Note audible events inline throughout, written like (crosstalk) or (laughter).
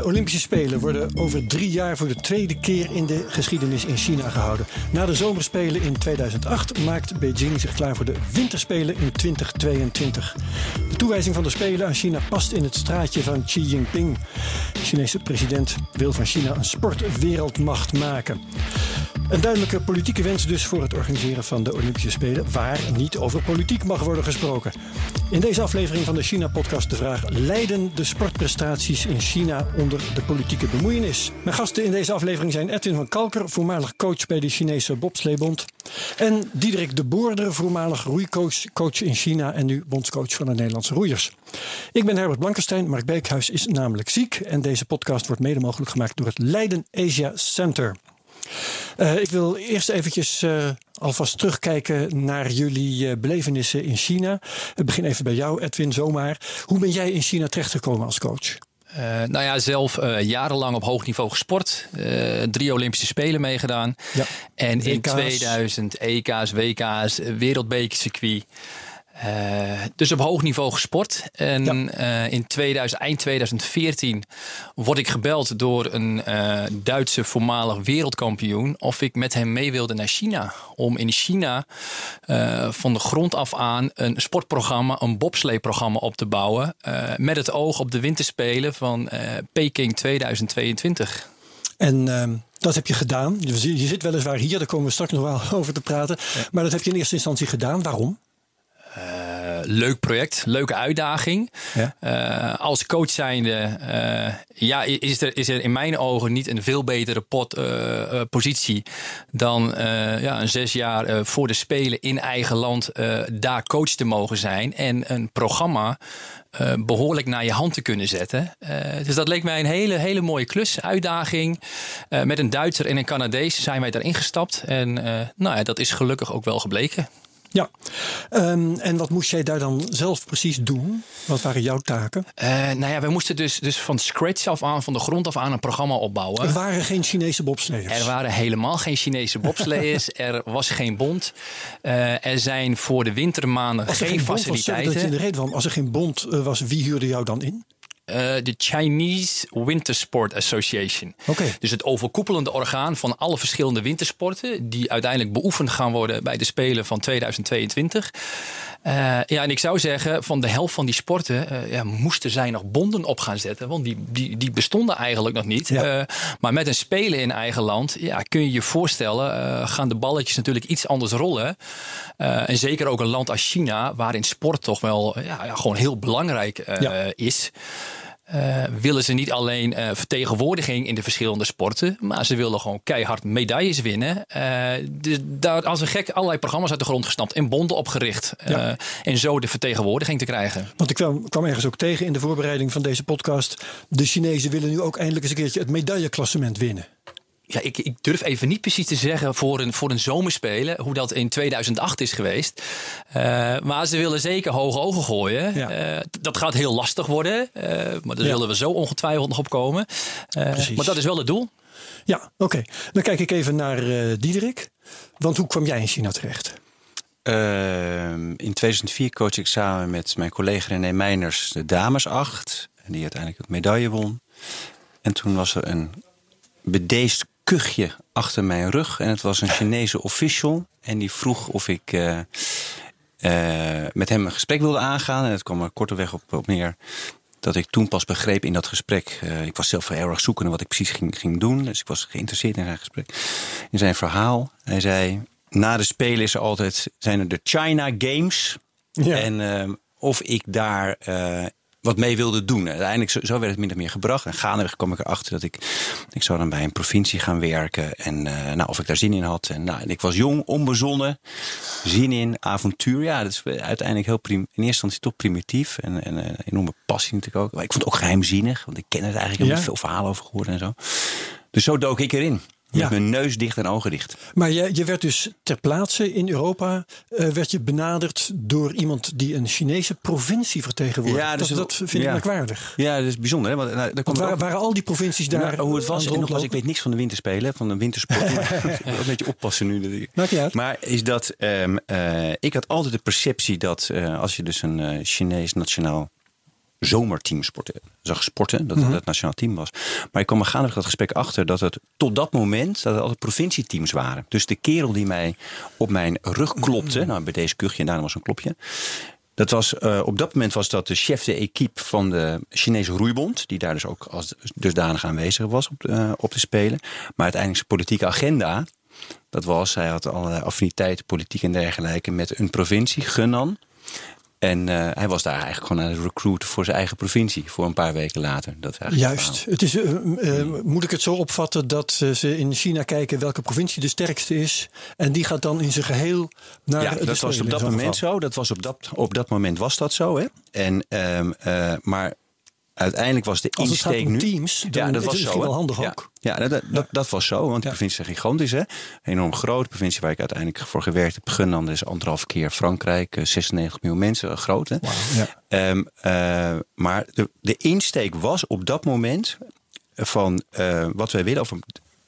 De Olympische Spelen worden over drie jaar voor de tweede keer in de geschiedenis in China gehouden. Na de Zomerspelen in 2008 maakt Beijing zich klaar voor de Winterspelen in 2022. De toewijzing van de Spelen aan China past in het straatje van Xi Jinping. De Chinese president wil van China een sportwereldmacht maken. Een duidelijke politieke wens dus voor het organiseren van de Olympische Spelen, waar niet over politiek mag worden gesproken. In deze aflevering van de China-podcast de vraag: leiden de sportprestaties in China onder de politieke bemoeienis? Mijn gasten in deze aflevering zijn Edwin van Kalker, voormalig coach bij de Chinese bobsleebond, en Diederik de Boerder, voormalig roeicoach coach in China en nu bondscoach van de Nederlandse roeiers. Ik ben Herbert Blankenstein, Mark Beekhuis is namelijk ziek en deze podcast wordt mede mogelijk gemaakt door het Leiden Asia Center. Uh, ik wil eerst eventjes uh, alvast terugkijken naar jullie uh, belevenissen in China. Ik begin even bij jou, Edwin, zomaar. Hoe ben jij in China terechtgekomen als coach? Uh, nou ja, zelf uh, jarenlang op hoog niveau gesport. Uh, drie Olympische Spelen meegedaan. Ja. En WK's. in 2000 EK's, WK's, wereldbekercircuit. Uh, dus op hoog niveau gesport. En ja. uh, in 2000, eind 2014 word ik gebeld door een uh, Duitse voormalig wereldkampioen of ik met hem mee wilde naar China. Om in China van de grond af aan een sportprogramma, een bobsleeprogramma op te bouwen. met het oog op de winterspelen van Peking 2022. En ehm, dat heb je gedaan. Je zit weliswaar hier, daar komen we straks nog wel (laughs) over te praten. Ja. Maar dat heb je in eerste instantie gedaan. Waarom? Uh, leuk project, leuke uitdaging. Ja. Uh, als coach zijnde, uh, ja, is er, is er in mijn ogen niet een veel betere pot, positie dan ja, een zes jaar voor de Spelen in eigen land daar coach te mogen zijn en een programma behoorlijk naar je hand te kunnen zetten. Dus dat leek mij een hele, hele mooie klus, uitdaging. Met een Duitser en een Canadees zijn wij daarin gestapt. En nou ja, dat is gelukkig ook wel gebleken. Ja, um, en wat moest jij daar dan zelf precies doen? Wat waren jouw taken? Uh, nou ja, we moesten dus, dus van scratch af aan, van de grond af aan, een programma opbouwen. Er waren geen Chinese bobsleeërs? Er waren helemaal geen Chinese bobsleeërs. (laughs) er was geen bond. Uh, er zijn voor de wintermaanden geen, geen faciliteiten. Was, dat je in de reden van, als er geen bond uh, was, wie huurde jou dan in? De uh, Chinese Winter Sport Association. Okay. Dus het overkoepelende orgaan van alle verschillende wintersporten die uiteindelijk beoefend gaan worden bij de Spelen van 2022. Uh, ja, en ik zou zeggen, van de helft van die sporten uh, ja, moesten zij nog bonden op gaan zetten. Want die, die, die bestonden eigenlijk nog niet. Ja. Uh, maar met een spelen in eigen land, ja, kun je je voorstellen, gaan de balletjes natuurlijk iets anders rollen. en zeker ook een land als China, waarin sport toch wel ja, ja gewoon heel belangrijk is. Uh, willen ze niet alleen uh, vertegenwoordiging in de verschillende sporten, maar ze willen gewoon keihard medailles winnen. Uh, dus daar als een gek allerlei programma's uit de grond gestampt en bonden opgericht. Ja. en zo de vertegenwoordiging te krijgen. Want ik kwam, kwam, ergens ook tegen in de voorbereiding van deze podcast. De Chinezen willen nu ook eindelijk eens een keertje het medailleklassement winnen ja, ik, ik, durf even niet precies te zeggen voor een, voor een zomerspelen hoe dat in 2008 is geweest. Uh, maar ze willen zeker hoge ogen gooien. Ja. Uh, dat gaat heel lastig worden, uh, maar daar ja. zullen we zo ongetwijfeld nog op komen. maar dat is wel het doel. Ja, oké. Okay. Dan kijk ik even naar Diederik. Want hoe kwam jij in China terecht? in 2004 coach ik samen met mijn collega René Meiners de dames acht. Die uiteindelijk het medaille won. En toen was er een bedeesd kuchje achter mijn rug. En het was een Chinese official. En die vroeg of ik uh, uh, met hem een gesprek wilde aangaan. En het kwam er korteweg op, op neer dat ik toen pas begreep in dat gesprek. Uh, ik was zelf heel erg zoekende wat ik precies ging, ging doen. Dus ik was geïnteresseerd in zijn gesprek. In zijn verhaal. Hij zei, na de Spelen is er altijd, zijn er de China Games. Ja. En of ik daar wat mee wilde doen. Uiteindelijk, zo, zo werd het min of meer gebracht. En gaandeweg kwam ik erachter dat ik... Ik zou dan bij een provincie gaan werken. En uh, nou, of ik daar zin in had. En, nou, en ik was jong, onbezonnen. Zin in, avontuur. Ja, dat is uiteindelijk heel prim, in eerste instantie toch primitief. En, en een enorme passie natuurlijk ook. Maar ik vond het ook geheimzinnig. Want ik ken het eigenlijk. Ik heb ja. veel verhalen over gehoord en zo. Dus zo dook ik erin. Met Ja. mijn neus dicht en ogen dicht. Maar je, je werd dus ter plaatse in Europa eh, werd je benaderd door iemand die een Chinese provincie vertegenwoordigt. Ja, dus dat, vind ik ja. merkwaardig. Ja, dat is bijzonder. Hè? Want, nou, daar komt waren, ook- waren al die provincies daar Nou, hoe het was, en nogmaals, ik weet niks van de winterspelen, van de wintersport. (laughs) een beetje oppassen nu. dat ik-. Maar is dat, ehm, eh, ik had altijd de perceptie dat eh, als je dus een Chinees nationaal zomerteam sporten, zag sporten, dat Mhm. het het nationaal team was. Maar ik kwam er gaandeweg dat gesprek achter dat het tot dat moment dat het altijd provincieteams waren. Dus de kerel die mij op mijn rug klopte, Mhm. nou bij deze kuchje en daarna was een klopje. Dat was, eh, op dat moment was dat de chef de equipe van de Chinese roeibond. Die daar dus ook als dusdanig aanwezig was op, eh, op te spelen. Maar uiteindelijk zijn politieke agenda. Dat was, hij had allerlei affiniteiten, politiek en dergelijke. Met een provincie, Gunnan. En eh, hij was daar eigenlijk gewoon aan het recruiten voor zijn eigen provincie. Voor een paar weken later. Dat Juist. Het is, eh, eh, moet ik het zo opvatten dat ze in China kijken welke provincie de sterkste is. En die gaat dan in zijn geheel naar Ja, de dat was op dat moment geval. zo. Dat was op, dat, op dat moment was dat zo. Hè? En, ehm, eh, maar uiteindelijk was de insteek nu... teams, dan ja, dat was zo. wel handig ja. ook. Ja, dat, dat, dat, dat was zo. Want de provincie is gigantisch. Hè? Enorm groot. De provincie waar ik uiteindelijk voor gewerkt heb. Gunnan is anderhalf keer Frankrijk. eh, 96 miljoen mensen. Groot hè? Ehm, eh, maar de, de insteek was op dat moment van eh, wat wij willen over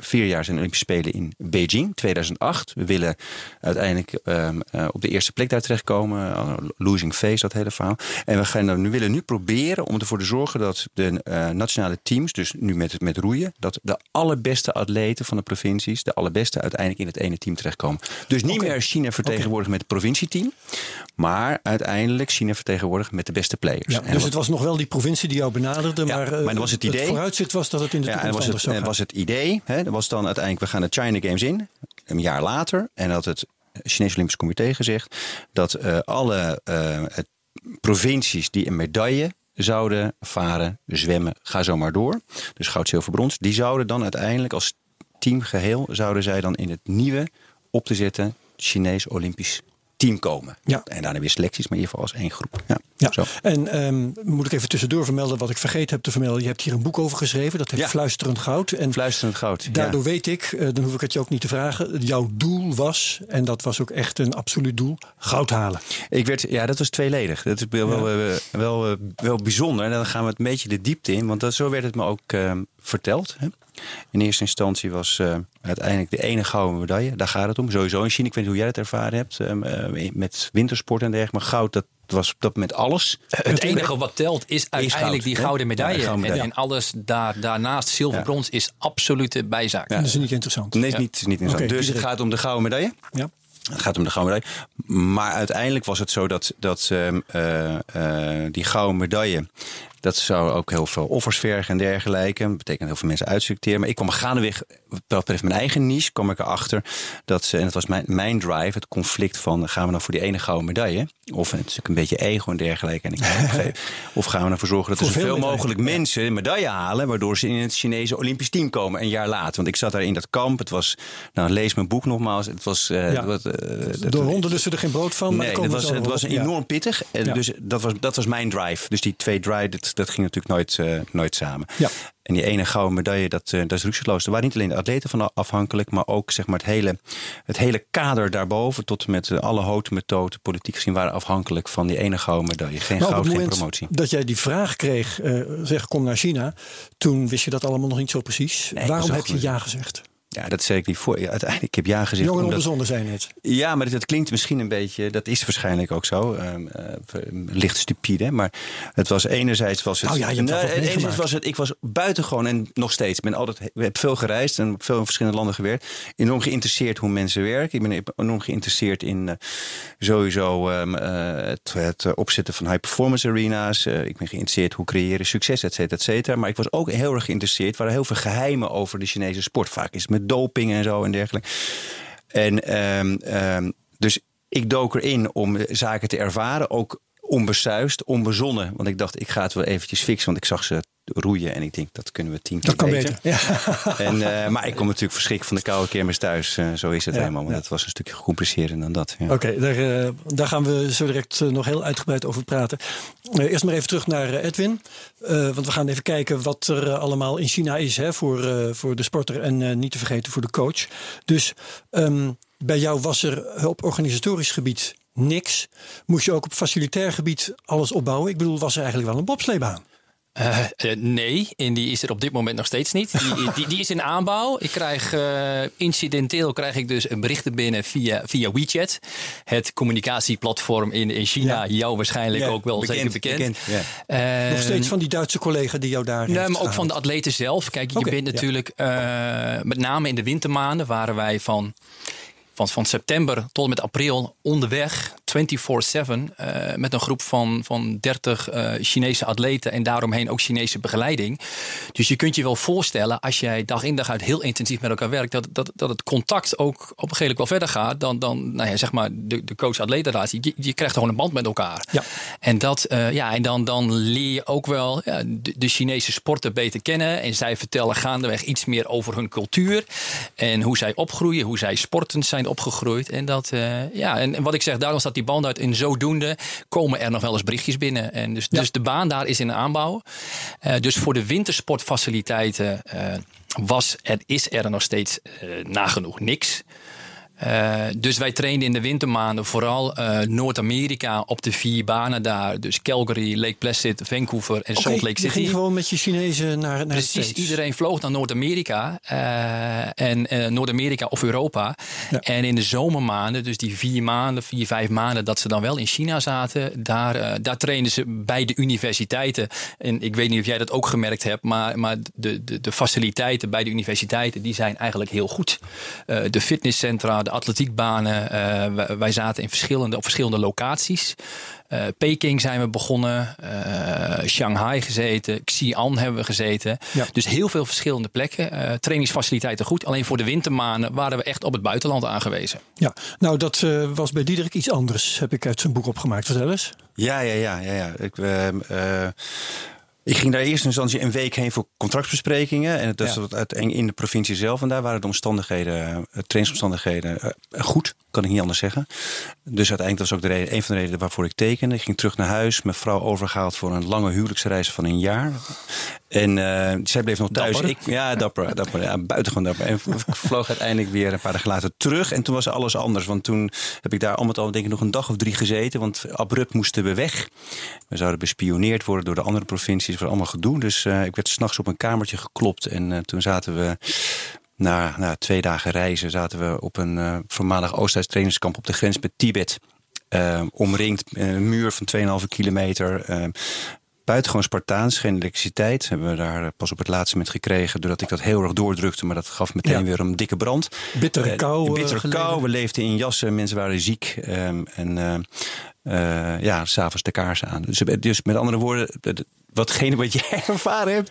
vier jaar zijn Olympische Spelen in Beijing 2008. We willen uiteindelijk ehm, eh, op de eerste plek daar terechtkomen. Uh, losing face, dat hele verhaal. En we gaan dan, we willen nu proberen om ervoor te zorgen dat de eh, nationale teams, dus nu met, met roeien, dat de allerbeste atleten van de provincies, de allerbeste uiteindelijk in het ene team terechtkomen. Dus niet meer China vertegenwoordigd met het provincieteam, maar uiteindelijk China vertegenwoordigd met de beste players. Ja, En dus wat- het was nog wel die provincie die jou benaderde, Ja, maar, eh, maar was het idee. vooruitzicht was dat het in de Ja, en toekomst was het, anders zou en was het idee, hè, was dan uiteindelijk, we gaan de China Games in, een jaar later. En had het Chinese Olympisch Comité gezegd dat eh, alle eh, provincies die een medaille zouden varen, zwemmen, ga zo maar door. Dus goud, zilver, brons. Die zouden dan uiteindelijk als team geheel, zouden zij dan in het nieuwe op te zetten Chinees Olympisch team komen. Ja. En daarna weer selecties, maar in ieder geval als één groep. Ja, Ja, Zo. en ehm, moet ik even tussendoor vermelden wat ik vergeten heb te vermelden. Je hebt hier een boek over geschreven, dat heet Ja. Fluisterend Goud. En Fluisterend goud. ja. daardoor weet ik, eh, dan hoef ik het je ook niet te vragen, jouw doel was, en dat was ook echt een absoluut doel, goud halen. Ik werd, ja, dat was tweeledig. Dat is wel, wel, wel, wel bijzonder. En dan gaan we het een beetje de diepte in. Want dat, zo werd het me ook eh, verteld. Hè. In eerste instantie was eh, uiteindelijk de ene gouden medaille. Daar gaat het om. Sowieso in China. Ik weet niet hoe jij het ervaren hebt. eh, eh, met wintersport en dergelijke. Maar goud, dat was op dat moment alles. Het enige wat telt is uiteindelijk goud, die gouden medaille. gouden En, medaille. en alles daar, daarnaast, zilver, Ja. brons, is absolute bijzaak. Dat is niet interessant. Nee, is niet, is niet interessant. Dus het gaat om de gouden medaille. Ja. Het gaat om de gouden medaille. Maar uiteindelijk was het zo dat, dat ehm, eh, eh, die gouden medaille. Dat zou ook heel veel offers vergen en dergelijke. Dat betekent heel veel mensen uitselecteren. Maar ik kwam gaandeweg, wat betreft mijn eigen niche, kwam ik erachter dat ze, en dat was mijn, mijn drive, het conflict van gaan we nou voor die ene gouden medaille? Of het is natuurlijk een beetje ego en dergelijke. En ik, (laughs) of gaan we ervoor zorgen dat er zoveel mogelijk mensen een medaille halen, waardoor ze in het Chinese Olympisch team komen een jaar later. Want ik zat daar in dat kamp. Het was, nou lees mijn boek nogmaals. Het was, eh, Ja. wat, eh, Door honden lussen er geen brood van. maar Nee, komen was, het was enorm pittig. En Ja. Dus dat was, dat was mijn drive. Dus die twee drive, dat, dat ging natuurlijk nooit, eh, nooit samen. Ja. En die ene gouden medaille, dat, eh, dat is rukseloos. Er waren niet alleen de atleten van afhankelijk, maar ook zeg maar, het, hele, het hele kader daarboven, tot en met eh, alle houten methoden, politiek gezien, waren afhankelijk van die ene gouden medaille. Geen Maar op goud, het geen moment promotie. dat jij die vraag kreeg, zeg kom naar China, toen wist je dat allemaal nog niet zo precies. Nee, Waarom heb je ja gezegd? Ja, dat zei ik niet voor. Ja, uiteindelijk, ik heb ja gezegd. Jong en onbezonnen zijn het. Ja, maar dat klinkt misschien een beetje, dat is waarschijnlijk ook zo, ehm, eh, licht stupide. Maar het was enerzijds was het. Nou ja, je hebt enerzijds was het, ik was buitengewoon en nog steeds. Ik ben altijd, heb veel gereisd en veel in verschillende landen gewerkt. Enorm geïnteresseerd hoe mensen werken. Ik ben enorm geïnteresseerd in eh, sowieso ehm, eh, het, het opzetten van high performance arena's. Ik ben geïnteresseerd hoe creëren succes, et cetera, et cetera. Maar ik was ook heel erg geïnteresseerd. Er waren heel veel geheimen over de Chinese sport. Vaak is het met doping en zo en dergelijke. En ehm, ehm, dus ik dook erin om zaken te ervaren, ook onbesuist, onbezonnen. Want ik dacht, ik ga het wel eventjes fixen, want ik zag ze roeien. En ik denk, dat kunnen we tien keer Dat kan beter. beter. Ja. (laughs) En, eh, maar ik kom natuurlijk verschrikt van de koude kermis thuis. Eh, zo is het Ja, helemaal. Maar ja. dat was een stukje gecompliceerder dan dat. Ja. Oké, daar, eh, daar gaan we zo direct nog heel uitgebreid over praten. Eerst maar even terug naar Edwin. Want we gaan even kijken wat er allemaal in China is hè, voor, voor de sporter en niet te vergeten voor de coach. Dus ehm, bij jou was er op organisatorisch gebied niks. Moest je ook op facilitair gebied alles opbouwen? Ik bedoel, was er eigenlijk wel een bobsleebaan? Eh, eh, nee, en die is er op dit moment nog steeds niet. Die, die, die is in aanbouw. Ik krijg eh, incidenteel krijg ik dus berichten binnen via, via WeChat. Het communicatieplatform in, in China. Ja. Jou waarschijnlijk Ja, ook wel zeker bekend. ja. Eh, Nog steeds van die Duitse collega die jou daar Nee, heeft maar ook van de atleten zelf. Kijk, je bent natuurlijk, met name in de wintermaanden, waren wij van, van, van september tot en met april onderweg, 24-7, eh, met een groep van, van 30 eh, Chinese atleten en daaromheen ook Chinese begeleiding. Dus je kunt je wel voorstellen, als jij dag in dag uit heel intensief met elkaar werkt, dat, dat, dat het contact ook op een gegeven moment wel verder gaat dan, dan nou ja, zeg maar de, de coach-atleetrelatie. Je, je krijgt gewoon een band met elkaar. Ja. En, dat, eh, ja, en dan, dan leer je ook wel ja, de, de Chinese sporten beter kennen. En zij vertellen gaandeweg iets meer over hun cultuur. En hoe zij opgroeien, hoe zij sportend zijn opgegroeid. En, dat, eh, ja, en, en wat ik zeg, daarom staat die band uit. En zodoende komen er nog wel eens berichtjes binnen. En dus, dus de baan daar is in aanbouw. Eh, dus voor de wintersportfaciliteiten eh, was er, is er nog steeds nagenoeg niks. Eh, dus wij trainden in de wintermaanden vooral eh, Noord-Amerika op de vier banen daar. Dus Calgary, Lake Placid, Vancouver en Oké, Salt Lake je ging City. gewoon met je Chinezen naar, naar Precies, iedereen vloog naar Noord-Amerika eh, en Noord-Amerika of Europa. Ja. En in de zomermaanden, dus die vier maanden, vier, vijf maanden dat ze dan wel in China zaten, daar, daar trainden ze bij de universiteiten. En ik weet niet of jij dat ook gemerkt hebt, maar, maar de, de, de faciliteiten bij de universiteiten die zijn eigenlijk heel goed. De fitnesscentra, de atletiekbanen, eh, wij, wij zaten in verschillende, op verschillende locaties. Eh, Peking zijn we begonnen, eh, Shanghai gezeten, Xi'an hebben we gezeten. Ja. Dus heel veel verschillende plekken. Eh, trainingsfaciliteiten goed. Alleen voor de wintermaanden waren we echt op het buitenland aangewezen. Ja, nou dat eh, was bij Diederik iets anders, heb ik uit zijn boek opgemaakt. Vertel eens. Ja, ja, ja, ja. ja. Ik, eh, eh, ik ging daar eerst in instantie een week heen voor contractbesprekingen. En dat is Ja. in de provincie zelf. En daar waren de omstandigheden, eh, trainingsomstandigheden, eh, goed. Kan ik niet anders zeggen. Dus uiteindelijk was ook de reden, een van de redenen waarvoor ik tekende. Ik ging terug naar huis. Mijn vrouw overgehaald voor een lange huwelijksreis van een jaar. En eh, zij bleef nog thuis. Dapper. Ik, ja, dapper. dapper ja, buitengewoon dapper. En ik vloog uiteindelijk weer een paar dagen later terug. En toen was alles anders. Want toen heb ik daar al met al denk ik nog een dag of drie gezeten. Want abrupt moesten we weg. We zouden bespioneerd worden door de andere provincies. Het was allemaal gedoe. Dus eh, ik werd s'nachts op een kamertje geklopt. En eh, toen zaten we... Na, na twee dagen reizen zaten we op een eh, voormalig Oost-Duits trainingskamp op de grens met Tibet. Eh, omringd eh, een muur van 2,5 kilometer. eh, buitengewoon Spartaans, geen elektriciteit. Hebben we daar pas op het laatste moment gekregen. Doordat ik dat heel erg doordrukte. Maar dat gaf meteen Ja. weer een dikke brand. Bittere kou. bittere kou. We leefden in jassen. Mensen waren ziek. ehm, en ja, s'avonds de kaarsen aan. Dus, dus met andere woorden, de- de- watgene wat jij (laughs) ervaren hebt,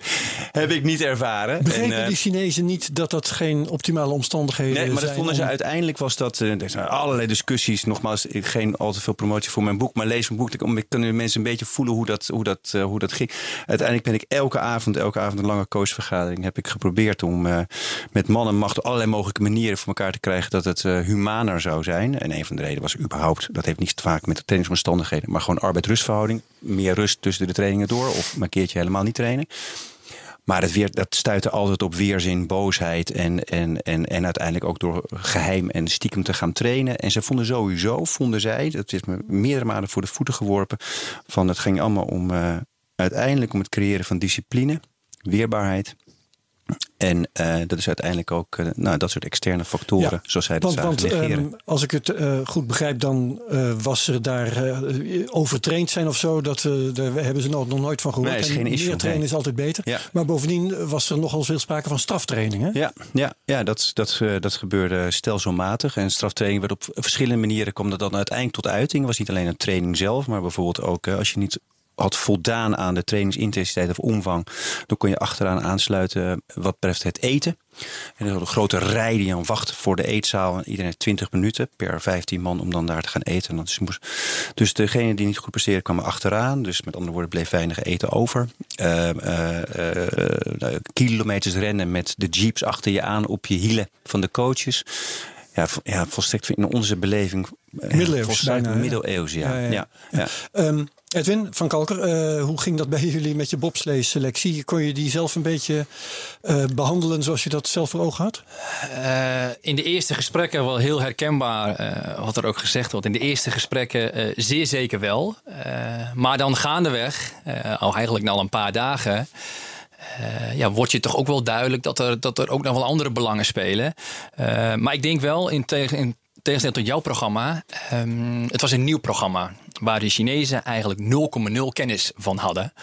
heb ik niet ervaren. Begrepen En, eh, die Chinezen niet dat dat geen optimale omstandigheden Nee, maar dat zijn? vonden ze uiteindelijk was dat. eh, er zijn allerlei discussies. Nogmaals, geen al te veel promotie voor mijn boek, maar lees mijn boek. Dan kunnen mensen een beetje voelen hoe dat, hoe, dat, eh, hoe dat ging. Uiteindelijk ben ik elke avond, elke avond een lange coachvergadering. Heb ik geprobeerd om met man en macht allerlei mogelijke manieren voor elkaar te krijgen dat het humaner zou zijn. En een van de redenen was überhaupt, dat heeft niet te maken met de trainingsomstandigheden, maar gewoon arbeid-rustverhouding. Meer rust tussen de trainingen door, of maar een keertje helemaal niet trainen. Maar het dat stuitte altijd op weerzin, boosheid en, en, en, en uiteindelijk ook door geheim en stiekem te gaan trainen. En ze vonden sowieso, vonden zij, dat is me meerdere malen voor de voeten geworpen, van het ging allemaal om eh, uiteindelijk om het creëren van discipline, weerbaarheid. En eh, dat is uiteindelijk ook eh, nou, dat soort externe factoren, Ja, zoals zij dat Want, zagen want ehm, als ik het eh, goed begrijp, dan was er daar overtraind zijn of zo. Dat, daar hebben ze nog, nog nooit van gehoord. Nee, is En geen issue, meer trainen nee. is altijd beter. Ja. Maar bovendien was er nogal veel sprake van straftraining. Hè? Ja, ja, ja dat, dat, dat gebeurde stelselmatig. En straftraining werd op verschillende manieren kwam dat dan uiteindelijk tot uiting. Het was niet alleen een training zelf, maar bijvoorbeeld ook als je niet had voldaan aan de trainingsintensiteit of omvang, dan kon je achteraan aansluiten wat betreft het eten. En er was een grote rij die aan wacht voor de eetzaal. Iedereen heeft 20 minuten per 15 man om dan daar te gaan eten. Dus, moest, dus degene die niet goed presteerde kwamen achteraan. Dus met andere woorden bleef weinig eten over. Uh, uh, kilometers rennen met de jeeps achter je aan op je hielen van de coaches. Ja, ja volstrekt in onze beleving. Middeleeuws. Bijna, middeleeuws, ja. ja, ja. ja. Um, Edwin van Kalker, uh, hoe ging dat bij (laughs) jullie met je bobslee-selectie? Kon je die zelf een beetje uh, behandelen zoals je dat zelf voor ogen had? Uh, in de eerste gesprekken wel heel herkenbaar, wat er ook gezegd wordt. In de eerste gesprekken zeer zeker wel. maar dan gaandeweg, al eigenlijk na al een paar dagen... Uh, ja, wordt je toch ook wel duidelijk dat er, dat er ook nog wel andere belangen spelen. Maar ik denk wel, in, tegen, in tegenstelling tot jouw programma, um, het was een nieuw programma. Waar de Chinezen eigenlijk 0,0 kennis van hadden.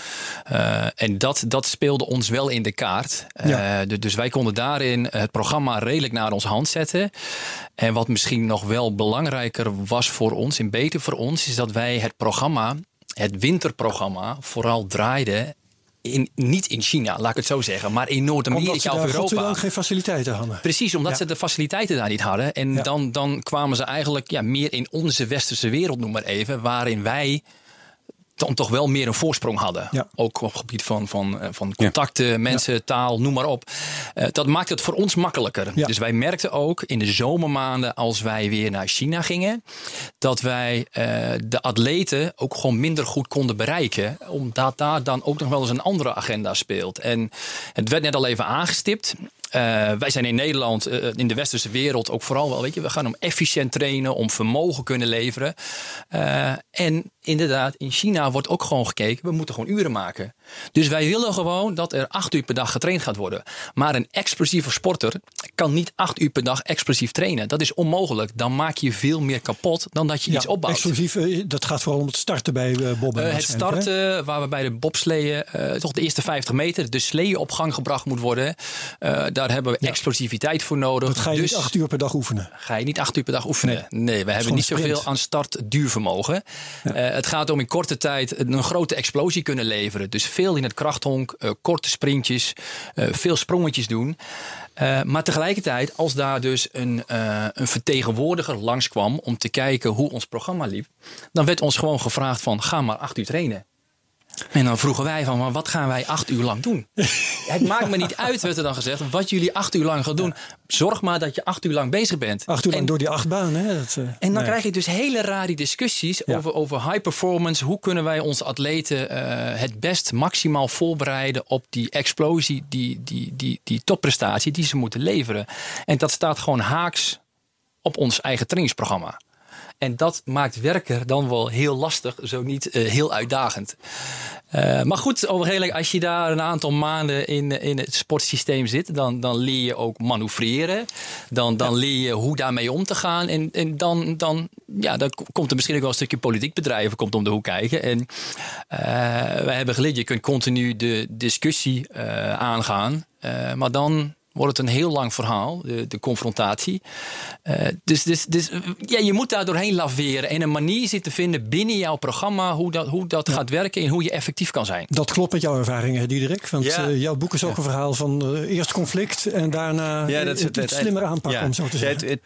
Uh, en dat, dat speelde ons wel in de kaart. Ja. dus wij konden daarin het programma redelijk naar onze hand zetten. En wat misschien nog wel belangrijker was voor ons en beter voor ons, is dat wij het programma het winterprogramma vooral draaiden in, niet in China, laat ik het zo zeggen, maar in Noord-Amerika of Europa. Omdat ze geen faciliteiten hadden. Precies, omdat ze de faciliteiten daar niet hadden. En dan, dan kwamen ze eigenlijk ja, meer in onze westerse wereld, noem maar even, waarin wij dan toch wel meer een voorsprong hadden. Ook op het gebied van, van, eh, van contacten, mensen, taal, noem maar op. Uh, dat maakt het voor ons makkelijker. Dus wij merkten ook in de zomermaanden, als wij weer naar China gingen, dat wij uh, de atleten ook gewoon minder goed konden bereiken. Omdat daar dan ook nog wel eens een andere agenda speelt. En het werd net al even aangestipt. Uh, wij zijn in Nederland, uh, in de westerse wereld ook vooral wel, weet je, we gaan om efficiënt trainen, om vermogen kunnen leveren. Uh, en inderdaad, in China wordt ook gewoon gekeken, we moeten gewoon uren maken. Dus wij willen gewoon dat er acht uur per dag getraind gaat worden. Maar een explosieve sporter kan niet acht uur per dag explosief trainen. Dat is onmogelijk. Dan maak je veel meer kapot dan dat je iets opbouwt. Explosief, dat gaat vooral om het starten bij bobben. het starten, waar we bij de bobsleeën, toch de eerste 50 meter, de sleeën op gang gebracht moet worden daar hebben we explosiviteit voor nodig. Dat ga je dus niet acht uur per dag oefenen? Ga je niet acht uur per dag oefenen? Nee, we hebben niet zoveel aan startduurvermogen. Ja. Uh, het gaat om in korte tijd een grote explosie kunnen leveren. Dus veel in het krachthonk, uh, korte sprintjes, uh, veel sprongetjes doen. Maar tegelijkertijd, als daar dus een, een vertegenwoordiger langskwam om te kijken hoe ons programma liep, dan werd ons gewoon gevraagd van ga maar acht uur trainen. En dan vroegen wij van, maar wat gaan wij acht uur lang doen? (laughs) het maakt me niet uit, werd er dan gezegd, wat jullie acht uur lang gaan doen. Zorg maar dat je acht uur lang bezig bent. Acht uur lang door die acht banen. Hè? Dat, uh, en dan krijg je dus hele rare discussies over, over high performance. Hoe kunnen wij onze atleten uh, het best maximaal voorbereiden op die explosie, die, die, die, die topprestatie die ze moeten leveren. En dat staat gewoon haaks op ons eigen trainingsprogramma. En dat maakt werken dan wel heel lastig, zo niet uh, heel uitdagend. Uh, maar goed, overigens, als je daar een aantal maanden in, in het sportsysteem zit, dan, dan leer je ook manoeuvreren. Dan, dan ja. leer je hoe daarmee om te gaan. En, en dan, dan, ja, dan komt er misschien ook wel een stukje politiek bedrijven komt om de hoek kijken. En uh, wij hebben geleerd, je kunt continu de discussie aangaan. maar dan wordt het een heel lang verhaal, de, de confrontatie. Uh, dus dus, dus ja, je moet daar doorheen laveren en een manier zitten vinden binnen jouw programma hoe dat, hoe dat ja. gaat werken en hoe je effectief kan zijn. Dat klopt met jouw ervaringen, Diederik. Want ja. uh, jouw boek is ook een verhaal van uh, eerst conflict en daarna ja, dat, het, het, slimmer aanpakken, om zo te zeggen. Het,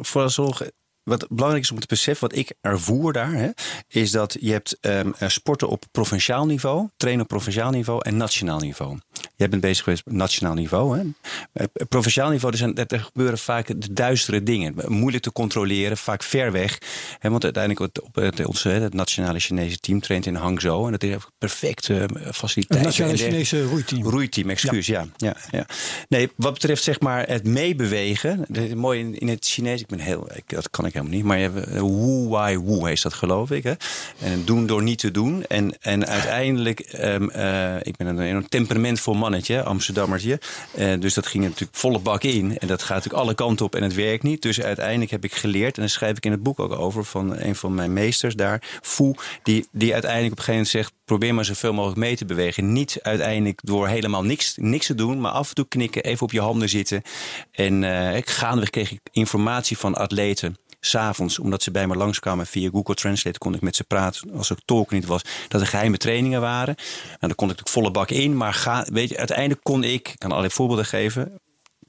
vooralsnog wat belangrijk is om te beseffen, wat ik ervoer daar, hè, is dat je hebt um, sporten op provinciaal niveau, trainen op provinciaal niveau en nationaal niveau. Jij bent bezig geweest op nationaal niveau. Hè. Eh, provinciaal niveau, er, zijn, er gebeuren vaak de duistere dingen. Moeilijk te controleren, vaak ver weg. Hè, want uiteindelijk op het, onze, het nationale Chinese team traint in Hangzhou. En dat is perfecte uh, faciliteiten. Het nationale Chinese roeiteam. Roeiteam, excuus, ja. Ja, ja, ja. Nee, wat betreft zeg maar het meebewegen. Mooi in, in het Chinees, ik ben heel, ik, dat kan ik helemaal niet. Maar je hebt who, why, who heet dat geloof ik. Hè? En doen door niet te doen. En, en uiteindelijk, um, uh, ik ben een enorm temperamentvol mannetje, Amsterdammertje. Uh, dus dat ging natuurlijk volle bak in. En dat gaat natuurlijk alle kanten op en het werkt niet. Dus uiteindelijk heb ik geleerd, en daar schrijf ik in het boek ook over, van een van mijn meesters daar, Fu, die, die uiteindelijk op een gegeven moment zegt, probeer maar zoveel mogelijk mee te bewegen. Niet uiteindelijk door helemaal niks, niks te doen, maar af en toe knikken, even op je handen zitten. En uh, gaandeweg kreeg ik informatie van atleten s'avonds, omdat ze bij me langskwamen via Google Translate, kon ik met ze praten als ik tolk niet was, dat er geheime trainingen waren. Nou, dan kon ik de volle bak in, maar ga, weet je, uiteindelijk kon ik, ik kan allerlei voorbeelden geven,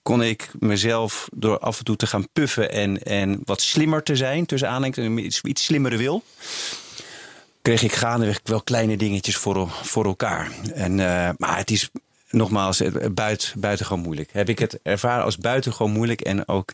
kon ik mezelf door af en toe te gaan puffen en, en wat slimmer te zijn, tussen aanleiding, iets, iets slimmere wil kreeg ik gaandeweg wel kleine dingetjes voor, voor elkaar. En, uh, maar het is nogmaals buiten, buitengewoon moeilijk. Heb ik het ervaren als buitengewoon moeilijk en ook,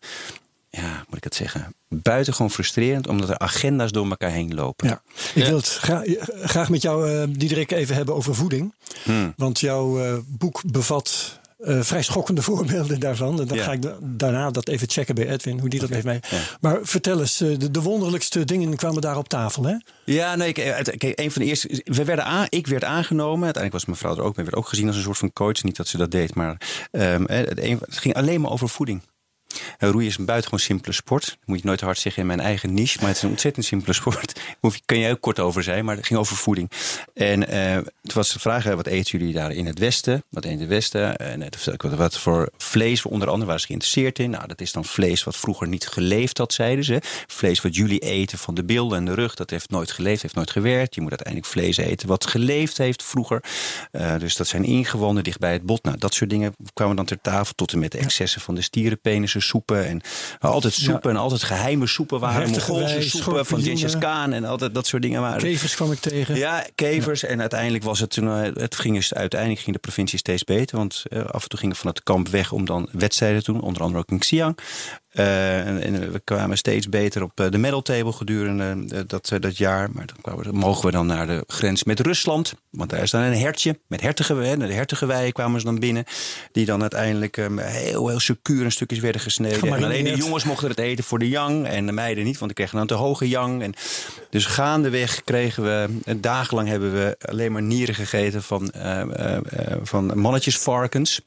ja, moet ik het zeggen, buitengewoon frustrerend, omdat er agenda's door elkaar heen lopen. Ja. Ik wil het graag, graag met jou, uh, Diederik, even hebben over voeding. Hmm. Want jouw uh, boek bevat uh, vrij schokkende (laughs) voorbeelden daarvan. En dan ga ik daarna dat even checken bij Edwin, hoe die dat heeft mee. Maar vertel eens, de, de, wonderlijkste dingen kwamen daar op tafel, hè? Ja, nee, kijk, een van de eerste. We werden aan, ik werd aangenomen. Uiteindelijk was mijn vrouw er ook mee. werd ook gezien als een soort van coach. Niet dat ze dat deed, maar um, het, het ging alleen maar over voeding. Roeien is een buitengewoon simpele sport. Moet je nooit hard zeggen in mijn eigen niche. Maar het is een ontzettend simpele sport. (laughs) Daar kan je ook kort over zijn. Maar het ging over voeding. En uh, toen was de vraag, wat eten jullie daar in het Westen? Wat in het Westen? En wat voor vlees onder andere waren ze geïnteresseerd in. Nou, dat is dan vlees wat vroeger niet geleefd had, zeiden ze. Vlees wat jullie eten van de billen en de rug. Dat heeft nooit geleefd, heeft nooit gewerkt. Je moet uiteindelijk vlees eten wat geleefd heeft vroeger. Dus dat zijn ingewonden dicht bij het bot. Nou, dat soort dingen kwamen dan ter tafel. Tot en met de excessen van de stierenpenissen soepen. En altijd soepen en altijd geheime soepen waren. Mongoolse soepen van Genghis Khan en altijd dat soort dingen waren. Kevers kwam ik tegen. Ja, kevers. En uiteindelijk was het toen, eh, het ging dus, uiteindelijk ging de provincie steeds beter. Want uh, af en toe gingen van het kamp weg om dan wedstrijden te doen. Onder andere ook in Xi'an. Uh, en, en, we kwamen steeds beter op de medal table gedurende uh, dat, uh, dat jaar. Maar dan kwamen, mogen we dan naar de grens met Rusland. Want daar is dan een hertje. Met hertigen, de hertigenweien kwamen ze dan binnen. Die dan uiteindelijk um, heel, heel secuur in stukjes werden gesneden. En alleen de jongens mochten het eten voor de yang. En de meiden niet, want die kregen dan te hoge yang. En dus gaandeweg kregen we, dagenlang hebben we alleen maar nieren gegeten van, van mannetjesvarkens.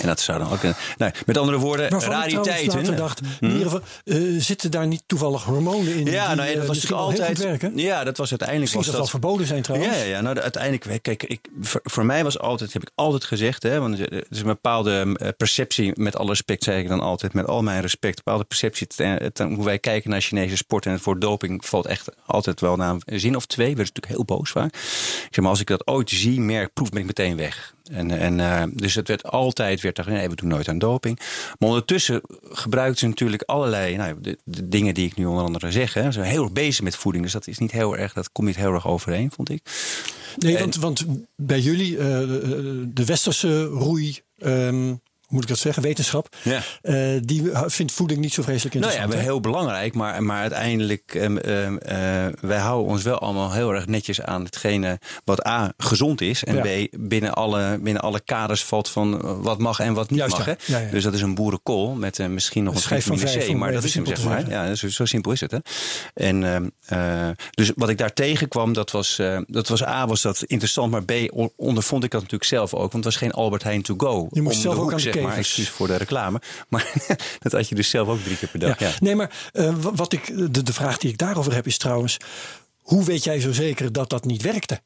En dat zou dan ook. Een, nou, met andere woorden, Waarvan rariteiten. Ik dacht, hm? in ieder geval, uh, zitten daar niet toevallig hormonen in? Ja, die, nou, ja, dat was altijd. werken? Ja, dat was uiteindelijk. Misschien was dat, dat wel verboden zijn trouwens. Ja, ja, ja nou, uiteindelijk. Kijk, ik, voor, voor, mij was altijd, heb ik altijd gezegd, hè, want er is een bepaalde perceptie, met alle respect, zei ik dan altijd, met al mijn respect, een bepaalde perceptie ten, ten, hoe wij kijken naar Chinese sport en het voor doping valt echt altijd wel naar een zin of twee. We zijn natuurlijk heel boos vaak. Ik zeg maar, als ik dat ooit zie, merk, proef, ben ik meteen weg. En, en, uh, dus het werd altijd, werd er, nee, we doen nooit aan doping. Maar ondertussen gebruikt ze natuurlijk allerlei, nou, de, de, dingen die ik nu onder andere zeg. Hè. Ze zijn heel erg bezig met voeding, dus dat is niet heel erg, dat komt niet heel erg overeen, vond ik. Nee, en, want, want bij jullie, uh, de westerse roei. Um moet ik dat zeggen, wetenschap. Ja. Uh, die vindt voeding niet zo vreselijk interessant. Nou ja, heel belangrijk, maar, maar uiteindelijk, um, um, uh, wij houden ons wel allemaal heel erg netjes aan hetgene wat A, gezond is. En ja. B, binnen alle, binnen alle kaders valt van wat mag en wat niet Juist, mag. Hè? Ja, ja. Dus dat is een boerenkool met uh, misschien nog een schijf van C, maar dat is hem zeg maar. Ja, zo, zo, simpel is het. Hè? En dus wat ik daar tegenkwam, dat was, dat was A, was dat interessant, maar B, ondervond ik dat natuurlijk zelf ook. Want het was geen Albert Heijn to go. Je moest zelf ook aan de maar voor de reclame. Maar (laughs) dat had je dus zelf ook drie keer per dag. Ja. Ja. Nee, maar uh, wat ik, de, de vraag die ik daarover heb is trouwens... hoe weet jij zo zeker dat dat niet werkte?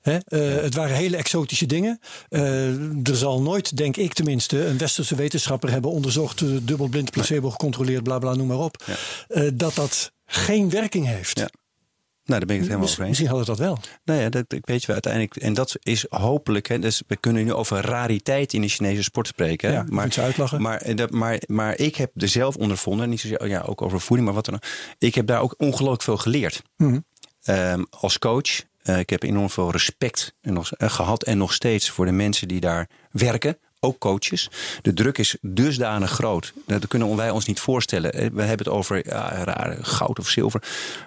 He, uh, ja. Het waren hele exotische dingen. Uh, er zal nooit, denk ik tenminste, een westerse wetenschapper hebben onderzocht, uh, dubbelblind, placebo gecontroleerd, bla bla, noem maar op, ja. dat dat geen werking heeft. Ja. Nou, daar ben ik het helemaal over eens. Misschien hadden dat wel. Nou ja, dat weet je wel uiteindelijk. En dat is hopelijk. Hè, dus we kunnen nu over rariteit in de Chinese sport spreken. Ja, maar, ze uitlachen. Maar, dat, maar, maar ik heb er zelf ondervonden. Niet zozeer ja, ook over voeding, maar wat dan ook. Ik heb daar ook ongelooflijk veel geleerd. Mhm. Mm -hmm. um, als coach. Uh, ik heb enorm veel respect en nog, uh, gehad en nog steeds voor de mensen die daar werken ook coaches. De druk is dusdanig groot. Dat kunnen wij ons niet voorstellen. We hebben het over ja, rare goud of zilver.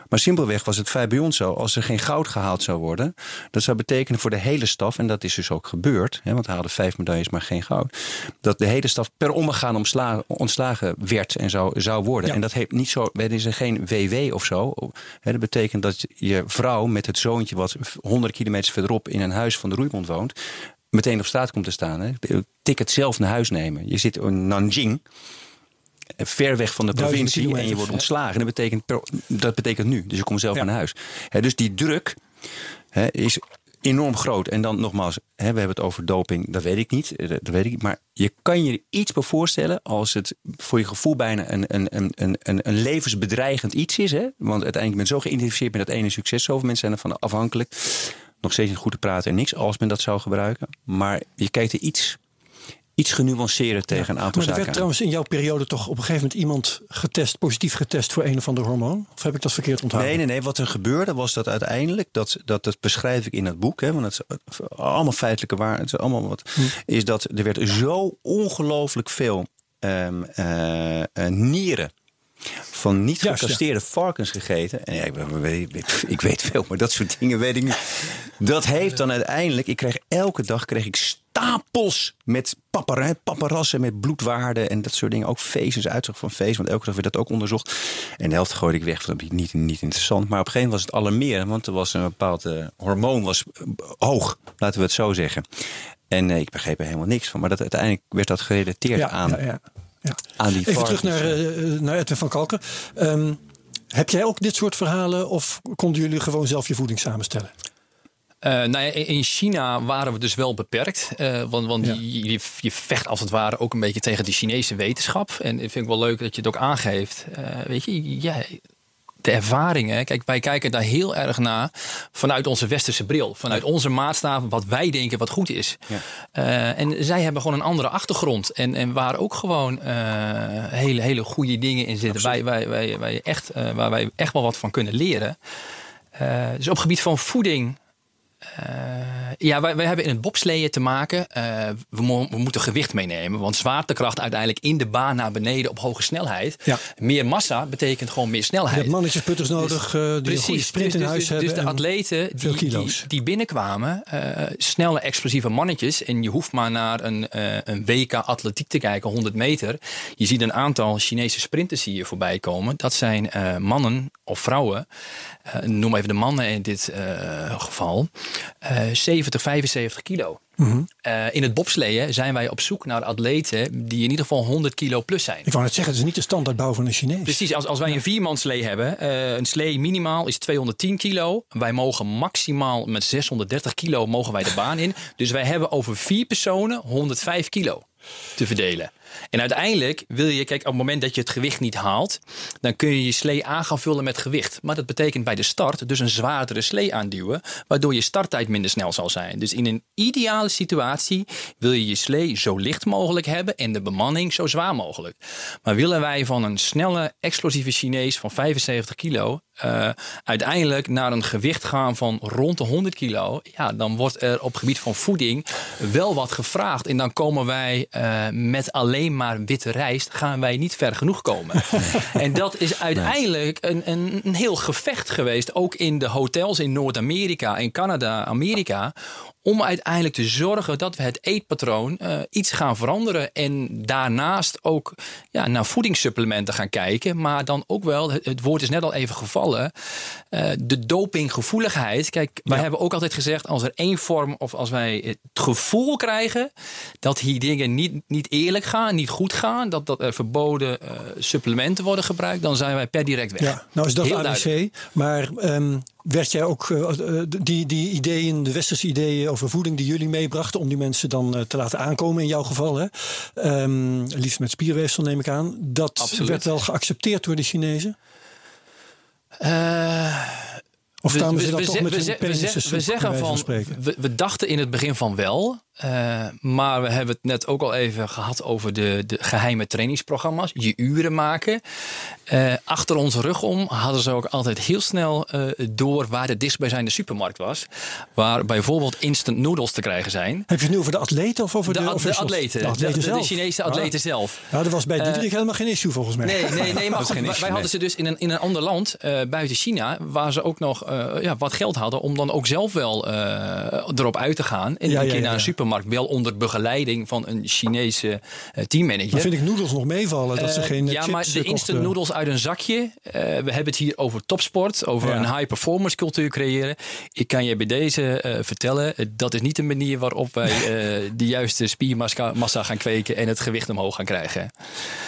Maar simpelweg was het bij ons zo. Als er geen goud gehaald zou worden. Dat zou betekenen voor de hele staf. En dat is dus ook gebeurd. Hè, want we haalden vijf medailles, maar geen goud. Dat de hele staf per omgaan omsla, ontslagen werd en zou, zou worden. Ja. En dat heeft niet zo. Er is er geen WW of zo. Hè, dat betekent dat je vrouw met het zoontje. wat 100 kilometer verderop in een huis van de roeibond woont meteen op straat komt te staan. Hè. Ticket zelf naar huis nemen. Je zit in Nanjing, ver weg van de provincie, en je wordt ontslagen. Dat betekent, dat betekent nu. Dus je komt zelf ja. naar huis. He, dus die druk he, is enorm groot. En dan nogmaals, hè, we hebben het over doping, dat weet ik niet. eh, Dat weet ik. Maar je kan je er iets bij voorstellen als het voor je gevoel bijna een, een, een, een, een, een levensbedreigend iets is. Hè? Want uiteindelijk ben je zo geïdentificeerd met dat ene succes. Zoveel mensen zijn ervan afhankelijk. Nog steeds niet goed te praten en niks als men dat zou gebruiken. Maar je kijkt er iets, iets genuanceerder tegen een aantal Maar er zaken werd aan. trouwens in jouw periode toch op een gegeven moment iemand getest, positief getest voor een of ander hormoon? Of heb ik dat verkeerd onthouden? Nee, nee, nee. Wat er gebeurde was dat uiteindelijk, dat, dat, dat beschrijf ik in het boek, hè, want het is allemaal feitelijke waarheid, het is allemaal wat, Hm. is dat er werd zo ongelooflijk veel ehm, eh, eh, nieren van niet gecasteerde varkens gegeten. En ja, ik, weet- ik, weet veel, maar dat soort dingen weet ik niet. Dat heeft dan uiteindelijk, ik kreeg elke dag kreeg ik stapels met papara- paparassen met bloedwaarden en dat soort dingen. Ook feestjes, uitzag van feest, want elke dag werd dat ook onderzocht. En de helft gooide ik weg, want dat niet, niet interessant. Maar op een gegeven moment was het alarmerend, want er was een bepaald eh, hormoon was eh, hoog, laten we het zo zeggen. En eh, ik begreep er helemaal niks van. Maar dat, uiteindelijk werd dat gerelateerd ja, aan, ja, ja, ja. aan die Even terug naar, eh, naar Edwin van Kalken. Ehm, heb jij ook dit soort verhalen of konden jullie gewoon zelf je voeding samenstellen? Eh, nou ja, in in China waren we dus wel beperkt. eh, want want Ja. je, je, vecht als het ware ook een beetje tegen de Chinese wetenschap. En ik vind ik wel leuk dat je het ook aangeeft. Eh, weet je, ja, de ervaringen. Kijk, wij kijken daar heel erg naar vanuit onze westerse bril. Vanuit onze maatstaven, wat wij denken wat goed is. Ja. Eh, en zij hebben gewoon een andere achtergrond. En, en waar ook gewoon eh, hele, hele goede dingen in zitten. Wij, wij, wij, wij echt, eh, waar wij echt wel wat van kunnen leren. Dus op gebied van voeding. Eh, ja, wij, wij hebben in het bobsleeën te maken. eh, we, mo- we moeten gewicht meenemen. Want zwaartekracht uiteindelijk in de baan naar beneden op hoge snelheid. Ja. Meer massa betekent gewoon meer Je snelheid. hebt mannetjes, putters nodig eh, die een goede sprint dus, in huis dus, hebben. Dus de en- atleten die, die, binnenkwamen, snelle explosieve mannetjes. En je hoeft maar naar een, een WK atletiek te kijken, 100 meter. Je ziet een aantal Chinese sprinters hier voorbij komen. Dat zijn mannen of vrouwen. Noem even de mannen in dit geval. Eh 70, 75 kilo. Mhm. Eh, in het bobsleeën zijn wij op zoek naar atleten die in ieder geval 100 kilo plus zijn. Ik wou net zeggen, het is niet de standaardbouw van een Chinees. Precies, als, als wij een viermanslee hebben, eh, een slee minimaal is 210 kilo. Wij mogen maximaal met 630 kilo mogen wij de baan in. Dus wij hebben over vier personen 105 kilo te verdelen. En uiteindelijk wil je, kijk, op het moment dat je het gewicht niet haalt, dan kun je je slee aan gaan vullen met gewicht. Maar dat betekent bij de start dus een zwaardere slee aanduwen, waardoor je starttijd minder snel zal zijn. Dus in een ideale situatie wil je je slee zo licht mogelijk hebben en de bemanning zo zwaar mogelijk. Maar willen wij van een snelle, explosieve Chinees van 75 kilo eh, uiteindelijk naar een gewicht gaan van rond de 100 kilo, ja, dan wordt er op gebied van voeding wel wat gevraagd. En dan komen wij eh, met alleen maar witte rijst, gaan wij niet ver genoeg komen. (laughs) en dat is uiteindelijk een, een, een heel gevecht geweest, ook in de hotels in Noord-Amerika, in Canada, Amerika. Om uiteindelijk te zorgen dat we het eetpatroon eh, iets gaan veranderen. En daarnaast ook ja, naar voedingssupplementen gaan kijken. Maar dan ook wel, het, het woord is net al even gevallen. eh, de dopinggevoeligheid. Kijk, wij Ja. hebben ook altijd gezegd: als er één vorm of als wij het gevoel krijgen dat hier dingen niet, niet eerlijk gaan, niet goed gaan. Dat, dat er verboden eh, supplementen worden gebruikt, dan zijn wij per direct weg. Ja, nou is dat Heel ABC. duidelijk. Maar ehm, werd jij ook eh, eh, die, die ideeën, de westerse ideeën over voeding die jullie meebrachten, om die mensen dan te laten aankomen in jouw geval, hè? Ehm, liefst met spierweefsel neem ik aan, dat Absoluut. werd wel geaccepteerd door de Chinezen? Of kwamen ze we- dan toch met een we we zeggen van, we, we dachten in het begin van wel, eh, maar we hebben het net ook al even gehad over de, de geheime trainingsprogramma's, je uren maken. Eh, achter onze rug om hadden ze ook altijd heel snel eh, door waar de dichtstbijzijnde supermarkt was, waar bijvoorbeeld instant noodles te krijgen zijn. Heb je het nu over de atleten of over De, de, atleten, De atleten. Chinese Ah. atleten zelf. Nou, dat was bij Diederik helemaal geen issue volgens mij. Nee, nee, nee. (laughs) Maar goed, wij, hadden nee. ze dus in een, in een ander land buiten China, waar ze ook nog ja, wat geld hadden om dan ook zelf wel erop uit te gaan. En Ja, een ja, keer ja, naar een ja. Supermarkt, wel onder begeleiding van een Chinese eh, teammanager. Dan vind ik noedels nog meevallen. Dat ze Eh, geen eh, ja, maar de instant noodles uit een zakje. eh, we hebben het hier over topsport, over Ja. een high performance cultuur creëren. Ik kan je bij deze eh, vertellen, eh, dat is niet de manier waarop wij (laughs) eh, de juiste spiermassa massa gaan kweken en het gewicht omhoog gaan krijgen.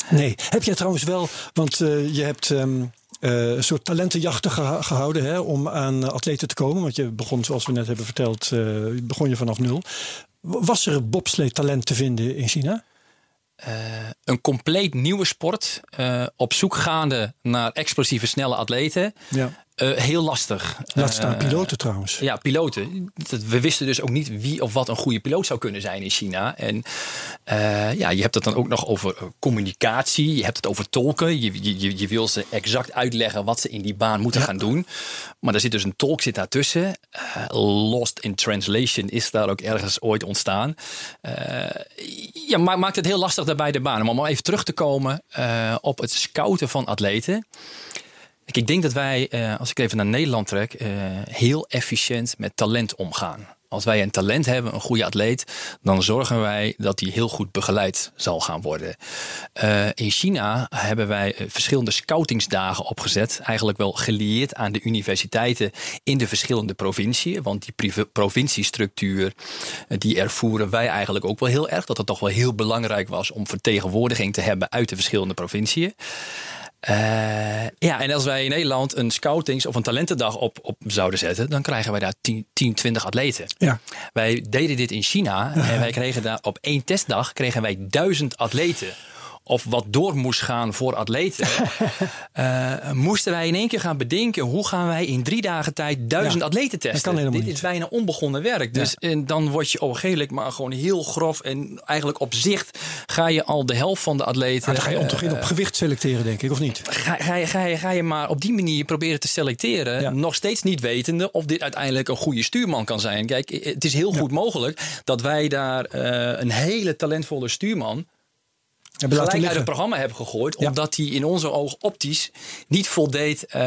Nee. Heb jij trouwens wel, want eh, je hebt ehm, uh, een soort talentenjachten gehouden hè, om aan atleten te komen. Want je begon, zoals we net hebben verteld, uh, begon je vanaf nul. Was er bobslee talent te vinden in China? Uh, een compleet nieuwe sport. Uh, op zoek gaande naar explosieve, snelle atleten. Ja. Uh, heel lastig. Laat staan piloten trouwens. Ja, piloten. We wisten dus ook niet wie of wat een goede piloot zou kunnen zijn in China. En ja, je hebt het dan ook nog over communicatie. Je hebt het over tolken. Je, je, je wil ze exact uitleggen wat ze in die baan moeten gaan doen. Maar er zit dus een tolk zit daartussen. lost in translation is daar ook ergens ooit ontstaan. ja, maakt het heel lastig bij de baan. Maar om even terug te komen op het scouten van atleten. Ik denk dat wij, uh, als ik even naar Nederland trek, uh, heel efficiënt met talent omgaan. Als wij een talent hebben, een goede atleet, dan zorgen wij dat die heel goed begeleid zal gaan worden. Uh, in China hebben wij verschillende scoutingsdagen opgezet. Eigenlijk wel gelieerd aan de universiteiten in de verschillende provinciën. Want die provinciestructuur, die ervoeren wij eigenlijk ook wel heel erg. Dat het toch wel heel belangrijk was om vertegenwoordiging te hebben uit de verschillende provinciën. Uh, ja, en als wij in Nederland een scoutings- of een talentendag op, op zouden zetten, dan krijgen wij daar 10, 10 20 atleten. Ja. Wij deden dit in China en wij kregen daar op één testdag kregen wij duizend atleten of wat door moest gaan voor atleten, uh, (laughs) moesten wij in één keer gaan bedenken hoe gaan wij in drie dagen tijd duizend atleten testen. Dit is bijna onbegonnen werk. Dus en dan word je op een maar gewoon heel grof en eigenlijk op zicht ga je al de helft van de atleten. Maar dan ga je om toch in op gewicht selecteren, denk ik, of niet? Ga, ga, je, ga, je, ga je maar op die manier proberen te selecteren, nog steeds niet wetende of dit uiteindelijk een goede stuurman kan zijn. Kijk, het is heel goed mogelijk dat wij daar uh, een hele talentvolle stuurman gelijk uit het programma hebben gegooid. Omdat hij in onze ogen optisch niet voldeed. Uh,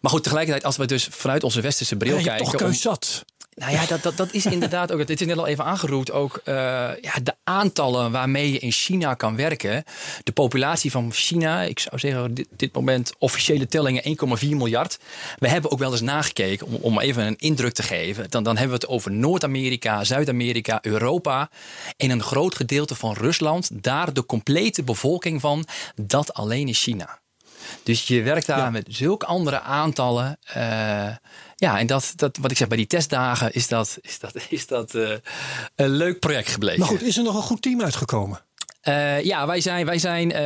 maar goed, tegelijkertijd als we dus vanuit onze westerse bril ja, kijken. toch keus zat. Nou ja, dat, dat, dat is inderdaad ook. Dit is net al even aangeroerd. Ook uh, ja, de aantallen waarmee je in China kan werken. De populatie van China, ik zou zeggen, dit, dit moment officiële tellingen 1,4 miljard. We hebben ook wel eens nagekeken om, om even een indruk te geven. Dan, dan hebben we het over Noord-Amerika, Zuid-Amerika, Europa. En een groot gedeelte van Rusland. Daar de complete bevolking van. Dat alleen in China. Dus je werkt daar met zulke andere aantallen. Uh, ja, en dat, dat, wat ik zeg, bij die testdagen is dat, is dat, (laughs) is dat uh, een leuk project gebleken. Maar goed, is er nog een goed team uitgekomen? Uh, ja, wij zijn, wij zijn uh,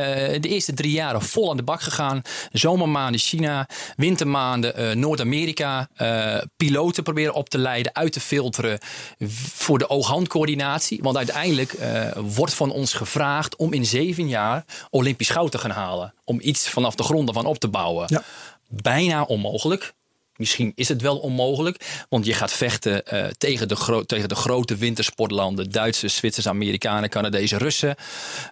de eerste drie jaren vol aan de bak gegaan. Zomermaanden China, wintermaanden uh, Noord-Amerika. piloten proberen op te leiden, uit te filteren voor de oog-handcoördinatie. Want uiteindelijk wordt van ons gevraagd om in zeven jaar Olympisch goud te gaan halen. Om iets vanaf de grond ervan op te bouwen. Ja. Bijna onmogelijk. Misschien is het wel onmogelijk, want je gaat vechten uh, tegen, de tegen de grote wintersportlanden. Duitsers, Zwitsers, Amerikanen, Canadezen, Russen.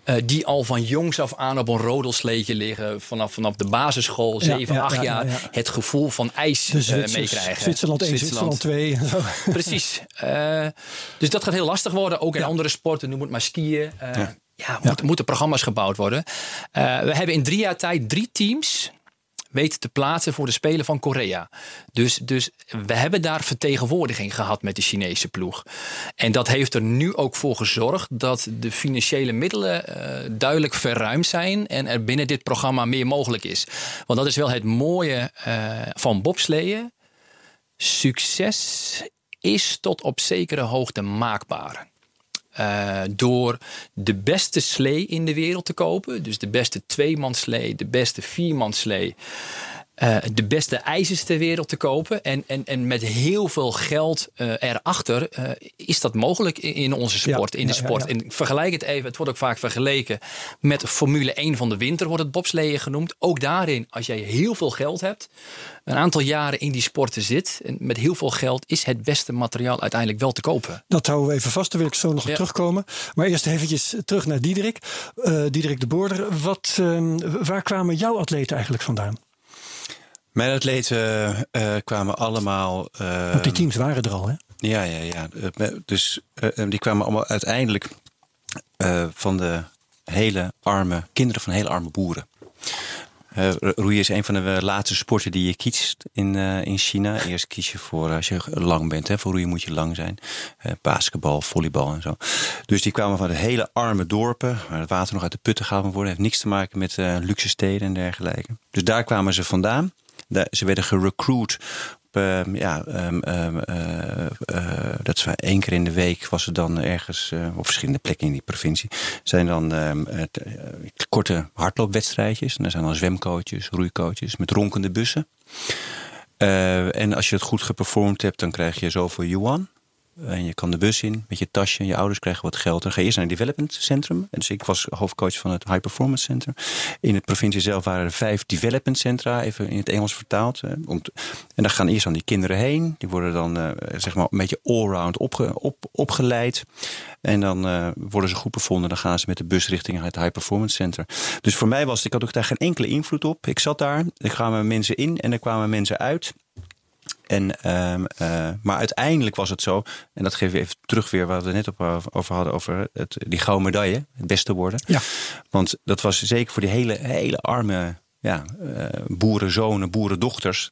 Uh, die al van jongs af aan op een rodelsleetje liggen. Vanaf, vanaf de basisschool, 7, ja, 8 ja, jaar. Ja, het gevoel van ijs uh, meekrijgen. Zwitserland 1, Zwitserland 2. (laughs) Precies. dus dat gaat heel lastig worden. Ook in andere sporten, noem het maar skiën. ja, moet, moeten programma's gebouwd worden. we hebben in drie jaar tijd drie teams te plaatsen voor de Spelen van Korea. Dus, dus we hebben daar vertegenwoordiging gehad met de Chinese ploeg. En dat heeft er nu ook voor gezorgd dat de financiële middelen uh, duidelijk verruimd zijn en er binnen dit programma meer mogelijk is. Want dat is wel het mooie uh, van bobsleeën. Succes is tot op zekere hoogte maakbaar. Uh, door de beste slee in de wereld te kopen. Dus de beste tweemanslee, de beste viermanslee. Uh, de beste ijzers ter wereld te kopen. En, en, en met heel veel geld uh, erachter uh, is dat mogelijk in, onze sport. in de sport. En vergelijk het even, het wordt ook vaak vergeleken met Formule 1 van de winter, wordt het bobsleeën genoemd. Ook daarin, als jij heel veel geld hebt, een aantal jaren in die sporten zit, en met heel veel geld is het beste materiaal uiteindelijk wel te kopen. Dat houden we even vast, daar wil ik zo nog op terugkomen. Maar eerst eventjes terug naar Diederik. Diederik de Boorder, wat, ehm, waar kwamen jouw atleten eigenlijk vandaan? Mijn atleten uh, kwamen allemaal. Uh, Want die teams waren er al, hè? Ja, ja, ja. Eh, dus die kwamen allemaal uiteindelijk van de hele arme kinderen van hele arme boeren. Uh, roeien is een van de laatste sporten die je kiest in, uh, in China. Eerst kies je voor, als je lang bent, hè, voor roeien moet je lang zijn. Uh, basketbal, volleybal en zo. Dus die kwamen van de hele arme dorpen, waar het water nog uit de putten gaat worden. heeft niks te maken met luxe steden en dergelijke. Dus daar kwamen ze vandaan. Ze werden gerecruit Ehm, ja, um, dat is één keer in de week was er dan ergens op verschillende plekken in die provincie. Zijn dan korte hardloopwedstrijdjes. En er zijn dan zwemcoaches, roeicoaches met ronkende bussen. en als je het goed geperformd hebt, dan krijg je zoveel yuan. En je kan de bus in met je tasje. En je ouders krijgen wat geld. Dan ga je eerst naar het development centrum. En dus ik was hoofdcoach van het High Performance Center. In het provincie zelf waren er vijf development centra. Even in het Engels vertaald. en daar gaan eerst aan die kinderen heen. Die worden dan uh, zeg maar een beetje allround opge, op, opgeleid. En dan uh, worden ze goed bevonden. Dan gaan ze met de bus richting het High Performance Center. Dus voor mij was ik had ook daar geen enkele invloed op. Ik zat daar. Er kwamen mensen in en er kwamen mensen uit. En, uh, uh, maar uiteindelijk was het zo, en dat geef we even terug weer waar we het net op, over hadden, over het, die gouden medaille, het beste worden. Ja. Want dat was zeker voor die hele, hele arme ja, uh, boerenzonen, boerendochters.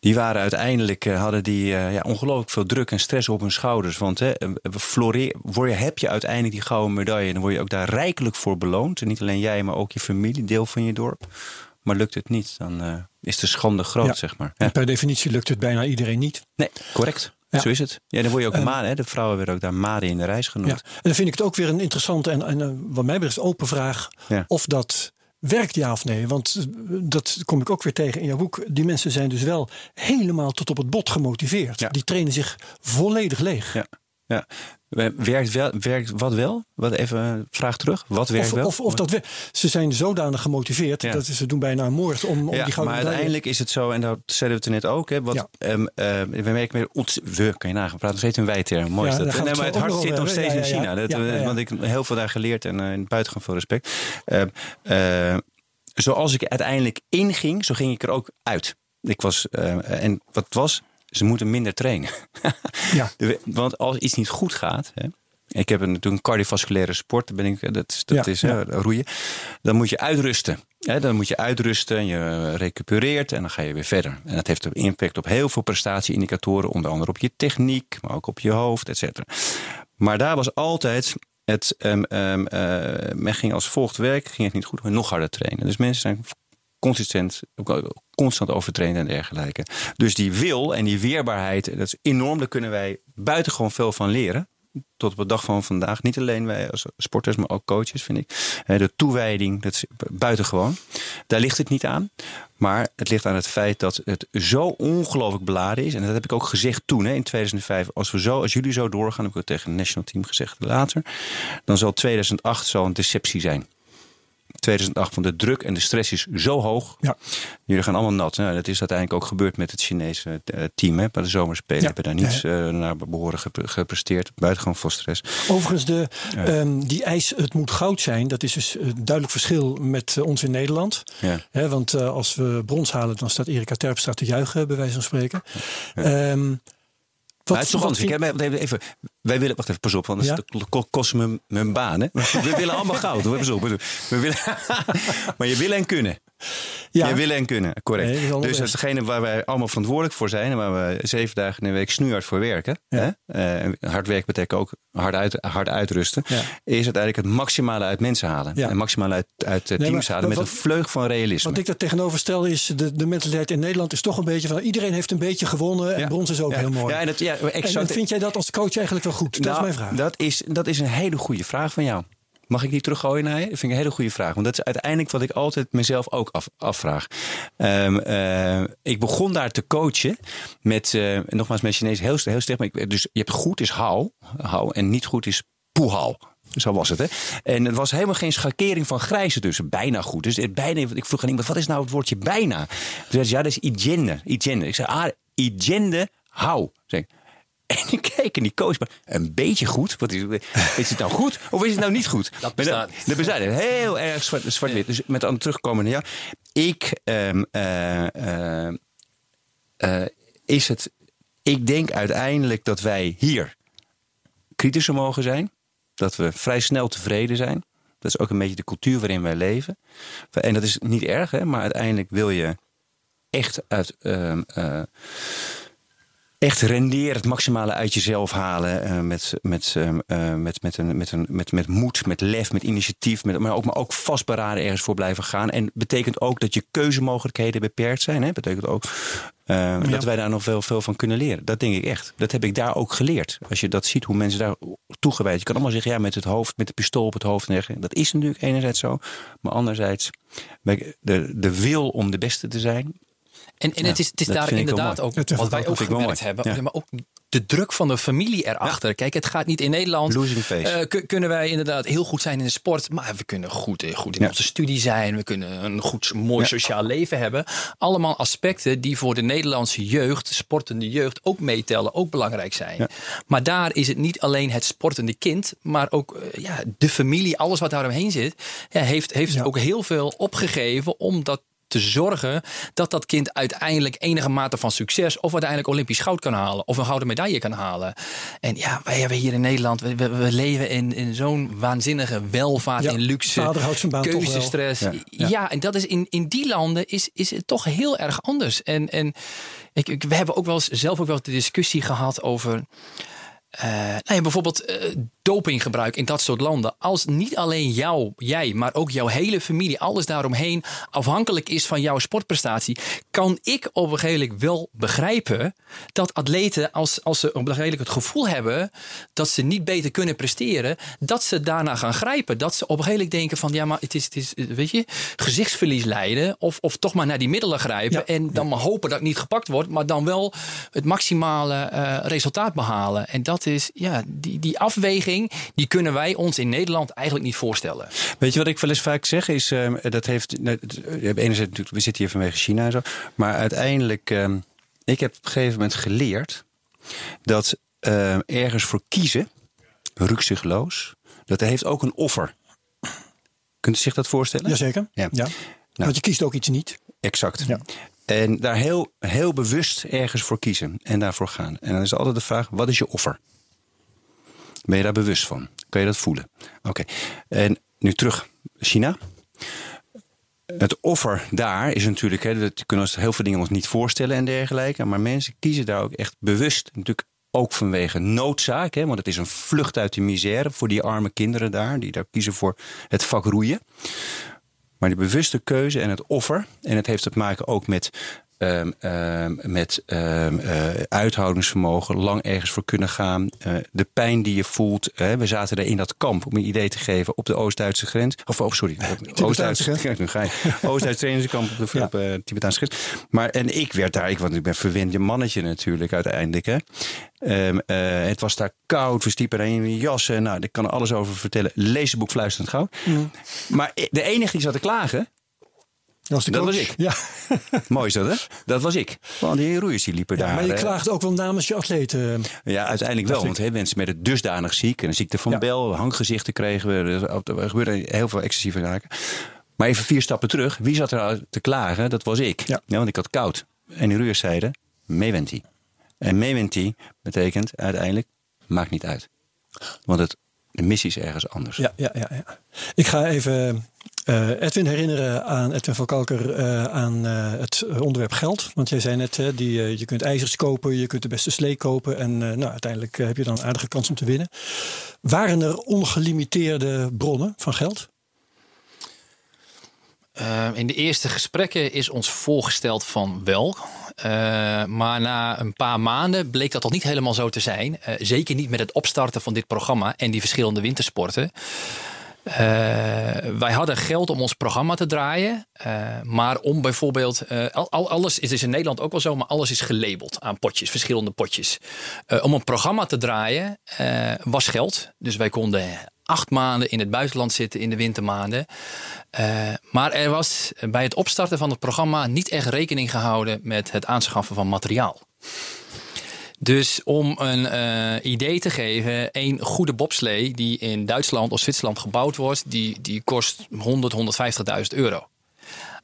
Die waren uiteindelijk, uh, hadden die ja, ongelooflijk veel druk en stress op hun schouders. Want hè, floreer, heb je uiteindelijk die gouden medaille, dan word je ook daar rijkelijk voor beloond. En niet alleen jij, maar ook je familie, deel van je dorp. Maar lukt het niet, dan uh, is de schande groot, zeg maar. Ja. per definitie lukt het bijna iedereen niet. Nee, correct. Zo is het. Ja, dan word je ook uh, maden. De vrouwen werden ook daar maden in de reis genoemd. Ja. En dan vind ik het ook weer een interessante en, en uh, wat mij betreft open vraag of dat werkt ja of nee. Want dat kom ik ook weer tegen in jouw boek. Die mensen zijn dus wel helemaal tot op het bot gemotiveerd. Die trainen zich volledig leeg. Ja. Ja, Werkt, wel, werkt wat wel? Wat even vraag terug. Wat werkt of, wel? Of, of dat we, ze zijn zodanig gemotiveerd dat ze doen bijna een moord om, om ja, die gouden Maar uiteindelijk is het zo, en dat zeiden we het net ook. Hè, wat, ja. um, uh, we merken meer. We, kan je nagaan, praten nog steeds een wijterm. Mooi is dat. Nee, maar het hart zit nog steeds in China. Dat, Want ik heb heel veel daar geleerd en uh, buitengewoon veel respect. Uh, zoals ik uiteindelijk inging, zo ging ik er ook uit. Ik was, en wat was, ze moeten minder trainen. (laughs) ja. Want als iets niet goed gaat. Hè, ik heb een, natuurlijk een cardiovasculaire sport, ben ik, dat is, dat is ja. roeien. Dan moet je uitrusten. Hè, dan moet je uitrusten, je recupereert en dan ga je weer verder. En dat heeft een impact op heel veel prestatieindicatoren, onder andere op je techniek, maar ook op je hoofd, et cetera. Maar daar was altijd het, um, um, uh, men ging als volgt werken, ging het niet goed, maar nog harder trainen. Dus mensen zijn consistent, constant overtrainen en dergelijke. Dus die wil en die weerbaarheid, dat is enorm. Daar kunnen wij buitengewoon veel van leren. Tot op de dag van vandaag. Niet alleen wij als sporters, maar ook coaches, vind ik. De toewijding, dat is buitengewoon. Daar ligt het niet aan. Maar het ligt aan het feit dat het zo ongelooflijk beladen is. En dat heb ik ook gezegd toen, in 2005. Als, we zo, als jullie zo doorgaan, heb ik het tegen het national team gezegd later. Dan zal 2008 zo een deceptie zijn. 2008 van de druk en de stress is zo hoog. Ja. Jullie gaan allemaal nat. Nou, dat is uiteindelijk ook gebeurd met het Chinese uh, team. Hè. Bij de zomerspelen ja. hebben daar niets uh, naar behoren gepresteerd. Buitengewoon veel stress. Overigens, de, um, die eis het moet goud zijn. Dat is dus een duidelijk verschil met ons in Nederland. Ja. Hè, want als we brons halen, dan staat Erika Terpstra te juichen, bij wijze van spreken. Um, wat, het is toch anders. Vind... Ik, even, wij willen, wacht even, pas op, want ja? kost me mijn baan. Hè? We willen allemaal goud. Hoor. Pas op. We willen, (laughs) maar je willen en kunnen. Ja. Je willen en kunnen, correct. Nee, dus hetgene waar wij allemaal verantwoordelijk voor zijn... en waar we zeven dagen in de week snoeihard voor werken... Ja. Hè? Uh, hard werk betekent ook hard, uit, hard uitrusten... Ja. is uiteindelijk het maximale uit mensen halen. En maximale uit, uit nee, teams maar, halen met wat, een vleug van realisme. Wat ik daar tegenover stel is... De, de mentaliteit in Nederland is toch een beetje van... iedereen heeft een beetje gewonnen en brons is ook heel mooi. Ja, en, dat, ja, exact. en, en vind jij dat als coach eigenlijk wel goed? Dat nou, is mijn vraag. Dat is, dat is een hele goede vraag van jou. Mag ik die teruggooien naar je? Dat vind ik een hele goede vraag. Want dat is uiteindelijk wat ik altijd mezelf ook af, afvraag. Um, uh, ik begon daar te coachen met, uh, nogmaals, met Chinees heel, heel sterk. Maar dus je hebt goed is hou, hou en niet goed is poehal. Zo was het, hè? En het was helemaal geen schakering van grijze tussen. Bijna goed. Dus het bijna, ik vroeg aan iemand, wat is nou het woordje bijna? Toen zei ze, ja, dat is hygiëne. hygiëne. Ik zei, ah, hygiëne, hou. Zeg, (laughs) en ik keek en die coach, maar een beetje goed. Wat is, is het nou goed of is het nou niet goed? (laughs) Dat bestaat. Dat bestaat heel erg zwart-wit. Zwart dus met aan terugkomen, ja. Ik, um, uh, uh, is het, ik denk uiteindelijk dat wij hier kritischer mogen zijn. Dat we vrij snel tevreden zijn. Dat is ook een beetje de cultuur waarin wij leven. En dat is niet erg, hè, maar uiteindelijk wil je echt uit. Ehm, eh, echt renderen, het maximale uit jezelf halen. Uh, met, met, uh, met, met, een, met, een, met, met moed, met lef, met initiatief. Met, maar, ook, maar ook vastberaden ergens voor blijven gaan. En betekent ook dat je keuzemogelijkheden beperkt zijn. Hè? Betekent ook uh, dat wij daar nog veel, veel van kunnen leren. Dat denk ik echt. Dat heb ik daar ook geleerd. Als je dat ziet, hoe mensen daar toegewijd. Je kan allemaal zeggen, ja, met het hoofd, met de pistool op het hoofd. Dat is natuurlijk enerzijds zo. Maar anderzijds, de, de wil om de beste te zijn en, en het is, het is daar inderdaad ook wat wij ook gemerkt hebben. Maar ook de druk van de familie erachter. Kijk, het gaat niet in Nederland. Uh, kunnen wij inderdaad heel goed zijn in de sport. Maar we kunnen goed, eh, goed in onze studie zijn. We kunnen een goed, mooi sociaal leven hebben. Allemaal aspecten die voor de Nederlandse jeugd, sportende jeugd, ook meetellen. Ook belangrijk zijn. Maar daar is het niet alleen het sportende kind. Maar ook uh, ja, de familie, alles wat daaromheen zit. heeft heeft ook heel veel opgegeven om dat te zorgen dat dat kind uiteindelijk enige mate van succes of uiteindelijk Olympisch goud kan halen of een gouden medaille kan halen. En ja, wij hebben hier in Nederland, we, we leven in, in zo'n waanzinnige welvaart in luxe, keuzestress. Ja, ja. ja, en dat is in, in die landen is, is het toch heel erg anders. En, en ik, ik, we hebben ook wel eens, zelf ook wel eens de discussie gehad over. Uh, nou ja, bijvoorbeeld uh, dopinggebruik in dat soort landen. Als niet alleen jou, jij, maar ook jouw hele familie, alles daaromheen afhankelijk is van jouw sportprestatie, kan ik op een gegeven moment wel begrijpen dat atleten, als, als ze op een gegeven moment het gevoel hebben dat ze niet beter kunnen presteren, dat ze daarna gaan grijpen. Dat ze op een gegeven moment denken van ja, maar het is, het is weet je, gezichtsverlies leiden of, of toch maar naar die middelen grijpen en dan maar hopen dat het niet gepakt wordt, maar dan wel het maximale uh, resultaat behalen. En dat is ja, die, die afweging die kunnen wij ons in Nederland eigenlijk niet voorstellen. Weet je wat ik wel eens vaak zeg? Is, uh, dat heeft, enerzijds natuurlijk, we zitten hier vanwege China en zo. Maar uiteindelijk, uh, ik heb op een gegeven moment geleerd dat uh, ergens voor kiezen, rukzichtloos, dat heeft ook een offer. Kunt u zich dat voorstellen? Jazeker. Ja. ja. Nou, Want je kiest ook iets niet. Exact. Ja. En daar heel, heel bewust ergens voor kiezen en daarvoor gaan. En dan is altijd de vraag: wat is je offer? Ben je daar bewust van? Kan je dat voelen? Oké. En nu terug. China. Het offer daar is natuurlijk, hè, dat kunnen we heel veel dingen ons niet voorstellen en dergelijke. Maar mensen kiezen daar ook echt bewust, natuurlijk ook vanwege noodzaak. Hè, want het is een vlucht uit de misère voor die arme kinderen daar, die daar kiezen voor het vak roeien. Maar die bewuste keuze en het offer, en het heeft te maken ook met Um, um, met um, uh, uithoudingsvermogen, lang ergens voor kunnen gaan. Uh, de pijn die je voelt. Uh, we zaten er in dat kamp, om een idee te geven, op de Oost-Duitse grens. Of, oh, sorry, (laughs) Oost-Duitse grens. Nu ga je. Oost-Duitse trainingskamp op de ja. op, Tibetaanse grens. Maar, en ik werd daar, ik, want ik ben verwend mannetje natuurlijk uiteindelijk. Hè. Uh, het was daar koud, we stiepen in je jassen. Nou, ik kan er alles over vertellen. Lees het boek Fluisterend Goud. Maar de enige die zat te klagen, dat, dat was ik. Ja. (laughs) Mooi is dat, hè? Dat was ik. Want die roeiers die liepen daar. Maar je klaagt ook wel namens je atleten. Ja, uiteindelijk wel. Want he, mensen met het dusdanig ziek. En een ziekte van Bel, hanggezichten kregen we. Er gebeurde heel veel excessieve zaken. Maar even vier stappen terug. Wie zat er te klagen? Dat was ik. Ja. want ik had koud. En die roeiers zeiden, meewenti. En meewenti betekent uiteindelijk, maakt niet uit. Want het, de missie is ergens anders. Ja, ja, ja, ja. Ik ga even uh, Edwin herinneren aan Edwin van Kalker uh, aan uh, het onderwerp geld. Want jij zei net, hè, die, je kunt ijzers kopen, je kunt de beste slee kopen. En nou, uiteindelijk heb je dan een aardige kans om te winnen. Waren er ongelimiteerde bronnen van geld? in de eerste gesprekken is ons voorgesteld van wel. maar na een paar maanden bleek dat toch niet helemaal zo te zijn. zeker niet met het opstarten van dit programma en die verschillende wintersporten. Uh, wij hadden geld om ons programma te draaien. Uh, maar om bijvoorbeeld. Uh, al, alles is, is in Nederland ook wel zo, maar alles is gelabeld aan potjes, verschillende potjes. om een programma te draaien was geld. Dus wij konden acht maanden in het buitenland zitten in de wintermaanden. maar er was bij het opstarten van het programma niet echt rekening gehouden met het aanschaffen van materiaal. Dus om een uh, idee te geven, een goede bobslee die in Duitsland of Zwitserland gebouwd wordt, die, die kost 100, 150.000 euro.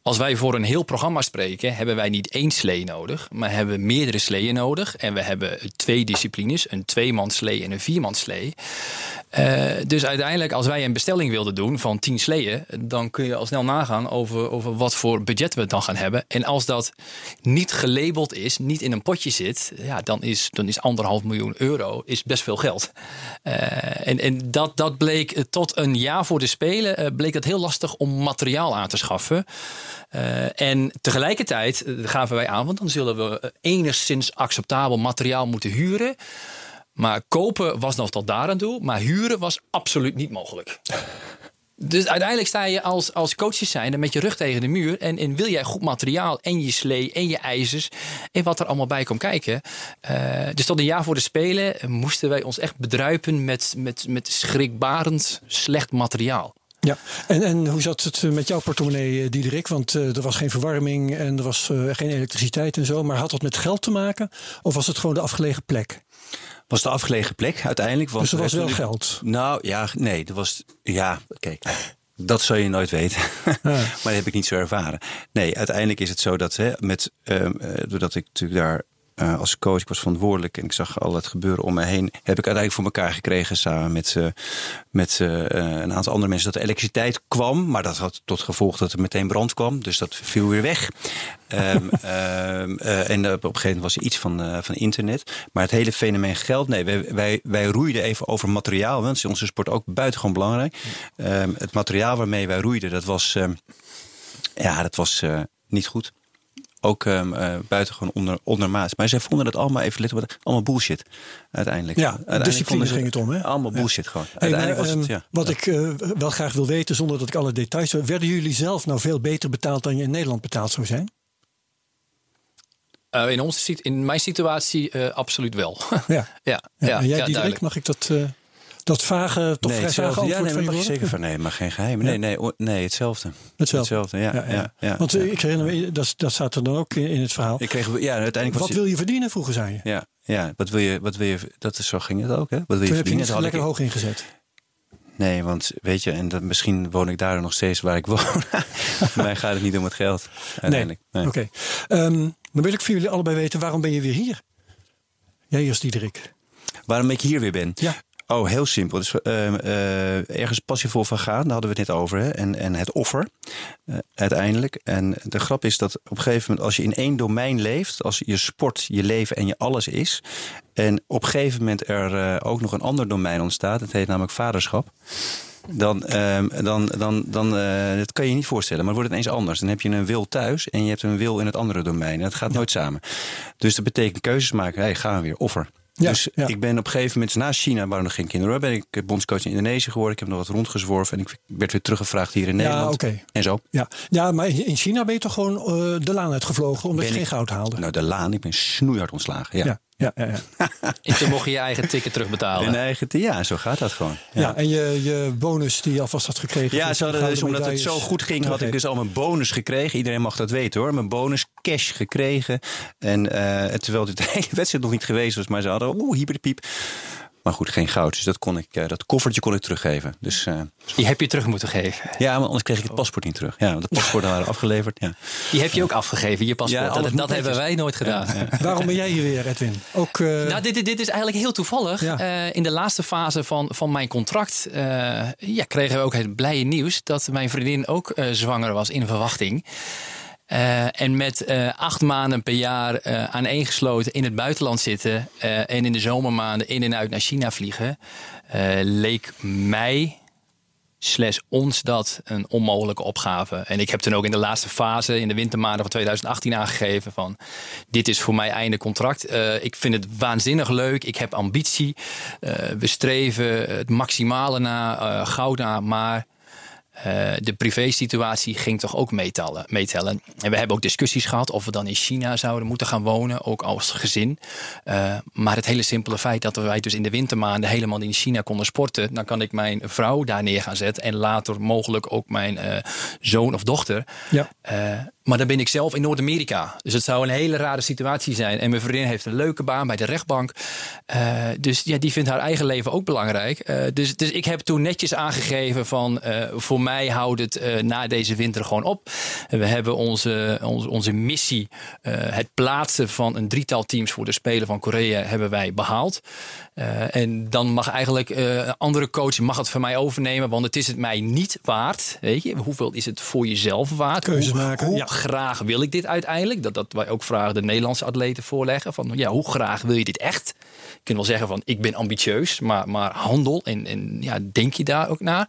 Als wij voor een heel programma spreken, hebben wij niet één slee nodig, maar hebben we meerdere sleeën nodig. En we hebben twee disciplines, een tweemanslee en een viermanslee. Uh, dus uiteindelijk, als wij een bestelling wilden doen van tien sleeën, dan kun je al snel nagaan over, over wat voor budget we dan gaan hebben. En als dat niet gelabeld is, niet in een potje zit, ja, dan is, dan is anderhalf miljoen euro is best veel geld. Uh, en en dat, dat bleek tot een jaar voor de Spelen, uh, bleek het heel lastig om materiaal aan te schaffen. Uh, en tegelijkertijd gaven wij aan, want dan zullen we enigszins acceptabel materiaal moeten huren. Maar kopen was nog tot daar aan toe, maar huren was absoluut niet mogelijk. (laughs) Dus uiteindelijk sta je als, als coaches zijnde met je rug tegen de muur. En, en wil jij goed materiaal en je slee en je ijzers en wat er allemaal bij komt kijken. Dus tot een jaar voor de Spelen moesten wij ons echt bedruipen met, met, met schrikbarend slecht materiaal. Ja, en, en hoe zat het met jouw portemonnee, Diederik? Want uh, er was geen verwarming en er was uh, geen elektriciteit en zo. Maar had dat met geld te maken? Of was het gewoon de afgelegen plek? was de afgelegen plek uiteindelijk. Want dus er was wel geld? Nou ja, nee, er was. Ja, kijk. Dat zou je nooit weten. (laughs) Ja. maar dat heb ik niet zo ervaren. Nee, uiteindelijk is het zo dat hè, met, uh, doordat ik natuurlijk daar uh, als coach, ik was verantwoordelijk en ik zag al het gebeuren om me heen, heb ik uiteindelijk voor elkaar gekregen samen met, uh, met uh, een aantal andere mensen dat de elektriciteit kwam. Maar dat had tot gevolg dat er meteen brand kwam. Dus dat viel weer weg. um, um, (laughs) en op een gegeven moment was er iets van, van internet. Maar het hele fenomeen geld, nee, wij, wij, wij roeiden even over materiaal. Want onze sport ook buitengewoon belangrijk. Um, het materiaal waarmee wij roeiden, dat was, ja, dat was niet goed ook um, uh, buitengewoon onder, ondermaats. Maar zij vonden dat allemaal even lid, allemaal bullshit uiteindelijk. Ja, discipline ging het om, hè? Allemaal bullshit ja. gewoon. Hey, uiteindelijk maar, was het, ja. Wat ik uh, wel graag wil weten, zonder dat ik alle details werden jullie zelf nou veel beter betaald dan je in Nederland betaald zou zijn? Uh, in, onze, in mijn situatie absoluut wel. (laughs) ja. ja, ja, en jij, Diederik, mag ik dat dat vage, toch nee, vrij vage antwoord ja, nee, van je zeker van nee, maar geen geheim. Nee, nee, nee, hetzelfde. Hetzelfde. hetzelfde ja, ja, ja. ja, Want ik herinner me, dat, dat staat er dan ook in, in het verhaal. Ik kreeg, ja, uiteindelijk wat wil je verdienen, vroegen zij je. Ja, ja, wat wil je, wat wil je, dat is zo ging het ook, hè? Wat wil je Toen verdienen? heb je lekker hoog ingezet. Nee, want weet je, en dat, misschien woon ik daar nog steeds waar ik woon. (laughs) Voor mij gaat het niet om het geld. Uiteindelijk. Nee. nee. Oké. Okay. Um, dan wil ik voor jullie allebei weten, waarom ben je weer hier? Jij eerst, Diederik. Waarom ik hier weer ben? Ja. Oh, heel simpel. Dus uh, uh, ergens passievol van gaan, daar hadden we het net over. Hè? En, en het offer, uh, uiteindelijk. En de grap is dat op een gegeven moment, als je in één domein leeft, als je sport, je leven en je alles is. En op een gegeven moment er ook nog een ander domein ontstaat, het heet namelijk vaderschap. Dan, dan, dan, dan dat kan je je niet voorstellen. Maar wordt het ineens anders. Dan heb je een wil thuis en je hebt een wil in het andere domein. En dat gaat nooit samen. Dus dat betekent keuzes maken. Hey, gaan we weer offer. Ja, dus ja. ik ben op een gegeven moment na China, waar nog geen kinderen ben ik bondscoach in Indonesië geworden. Ik heb nog wat rondgezworven en ik werd weer teruggevraagd hier in Nederland. Ja, okay. En zo. Ja. ja, maar in China ben je toch gewoon uh, de laan uitgevlogen omdat ben je geen goud haalde? Nou, de laan, ik ben snoeihard ontslagen. Ja. ja. Ja, ja, ja. en toen mocht je je eigen ticket terugbetalen. Een eigen ja, zo gaat dat gewoon. Ja, ja en je, je bonus die je alvast had gekregen. Ja, zo, dus omdat het zo goed ging, had ik dus al mijn bonus gekregen. Iedereen mag dat weten hoor. Mijn bonus cash gekregen. En uh, terwijl het de hele wedstrijd nog niet geweest was, maar ze hadden oeh, hyper de piep. Maar goed, geen goud. Dus dat, kon ik, uh, dat koffertje kon ik teruggeven. Dus, uh, die heb je terug moeten geven? Ja, maar anders kreeg ik het paspoort niet terug. Ja, want het paspoort waren afgeleverd. Ja. Die heb je ook afgegeven, je paspoort. Ja, dat, dat hebben wij nooit gedaan. Ja, ja. Waarom ben jij hier weer, Edwin? Ook, uh... nou, dit, dit is eigenlijk heel toevallig. Ja. in de laatste fase van, van mijn contract ja, kregen we ook het blije nieuws... dat mijn vriendin ook zwanger was in verwachting. Uh, en met uh, acht maanden per jaar uh, aaneengesloten in het buitenland zitten en in de zomermaanden in en uit naar China vliegen, leek mij slash ons dat een onmogelijke opgave. En ik heb toen ook in de laatste fase, in de wintermaanden van 2018 aangegeven van dit is voor mij einde contract. ik vind het waanzinnig leuk. Ik heb ambitie. we streven het maximale na, goud na, maar uh, de privé-situatie ging toch ook meetellen, meetellen. En we hebben ook discussies gehad of we dan in China zouden moeten gaan wonen, ook als gezin. Uh, maar het hele simpele feit dat wij dus in de wintermaanden helemaal in China konden sporten, dan kan ik mijn vrouw daar neer gaan zetten en later mogelijk ook mijn uh, zoon of dochter. Ja. Maar dan ben ik zelf in Noord-Amerika. Dus het zou een hele rare situatie zijn. En mijn vriendin heeft een leuke baan bij de rechtbank. Uh, dus ja, die vindt haar eigen leven ook belangrijk. Uh, dus, dus ik heb toen netjes aangegeven van... Uh, voor mij houdt het na deze winter gewoon op. we hebben onze, onze, onze missie... het plaatsen van een drietal teams voor de Spelen van Korea... hebben wij behaald. en dan mag eigenlijk een andere coach mag het van mij overnemen. Want het is het mij niet waard. Weet je, hoeveel is het voor jezelf waard? Keuzes maken, hoe ja graag wil ik dit uiteindelijk? Dat, dat wij ook vragen de Nederlandse atleten voorleggen. Van ja, hoe graag wil je dit echt? Je kunt wel zeggen van ik ben ambitieus, maar, maar handel en, en ja, denk je daar ook naar?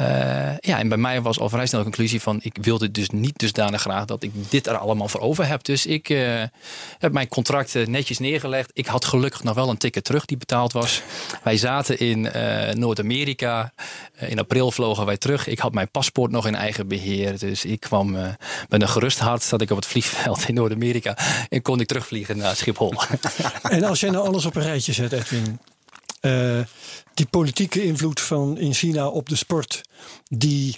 Uh, ja, en bij mij was al vrij snel de conclusie van ik wilde dus niet dusdanig graag dat ik dit er allemaal voor over heb. Dus ik uh, heb mijn contract netjes neergelegd. Ik had gelukkig nog wel een ticket terug die betaald was. wij zaten in Noord-Amerika. in april vlogen wij terug. Ik had mijn paspoort nog in eigen beheer. Dus ik kwam met een gerust hart zat ik op het vliegveld in Noord-Amerika en kon ik terugvliegen naar Schiphol. (laughs) en als jij nou alles op een rijtje zet, Edwin, uh, die politieke invloed van in China op de sport, die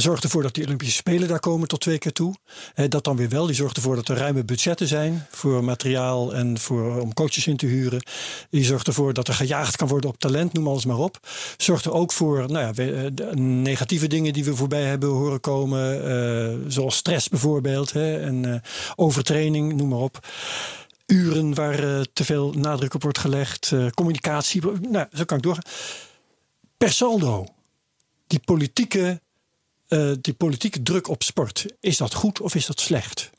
zorgt ervoor dat die Olympische Spelen daar komen tot twee keer toe. Eh, dat dan weer wel. Die zorgt ervoor dat er ruime budgetten zijn voor materiaal en voor, om coaches in te huren. Die zorgt ervoor dat er gejaagd kan worden op talent, noem alles maar op. Zorgt er ook voor nou ja, eh, negatieve dingen die we voorbij hebben horen komen. Zoals stress bijvoorbeeld hè, en overtraining, noem maar op uren waar te veel nadruk op wordt gelegd, communicatie. Nou, zo kan ik doorgaan. Per saldo, die politieke uh, die politieke druk op sport, is dat goed of is dat slecht?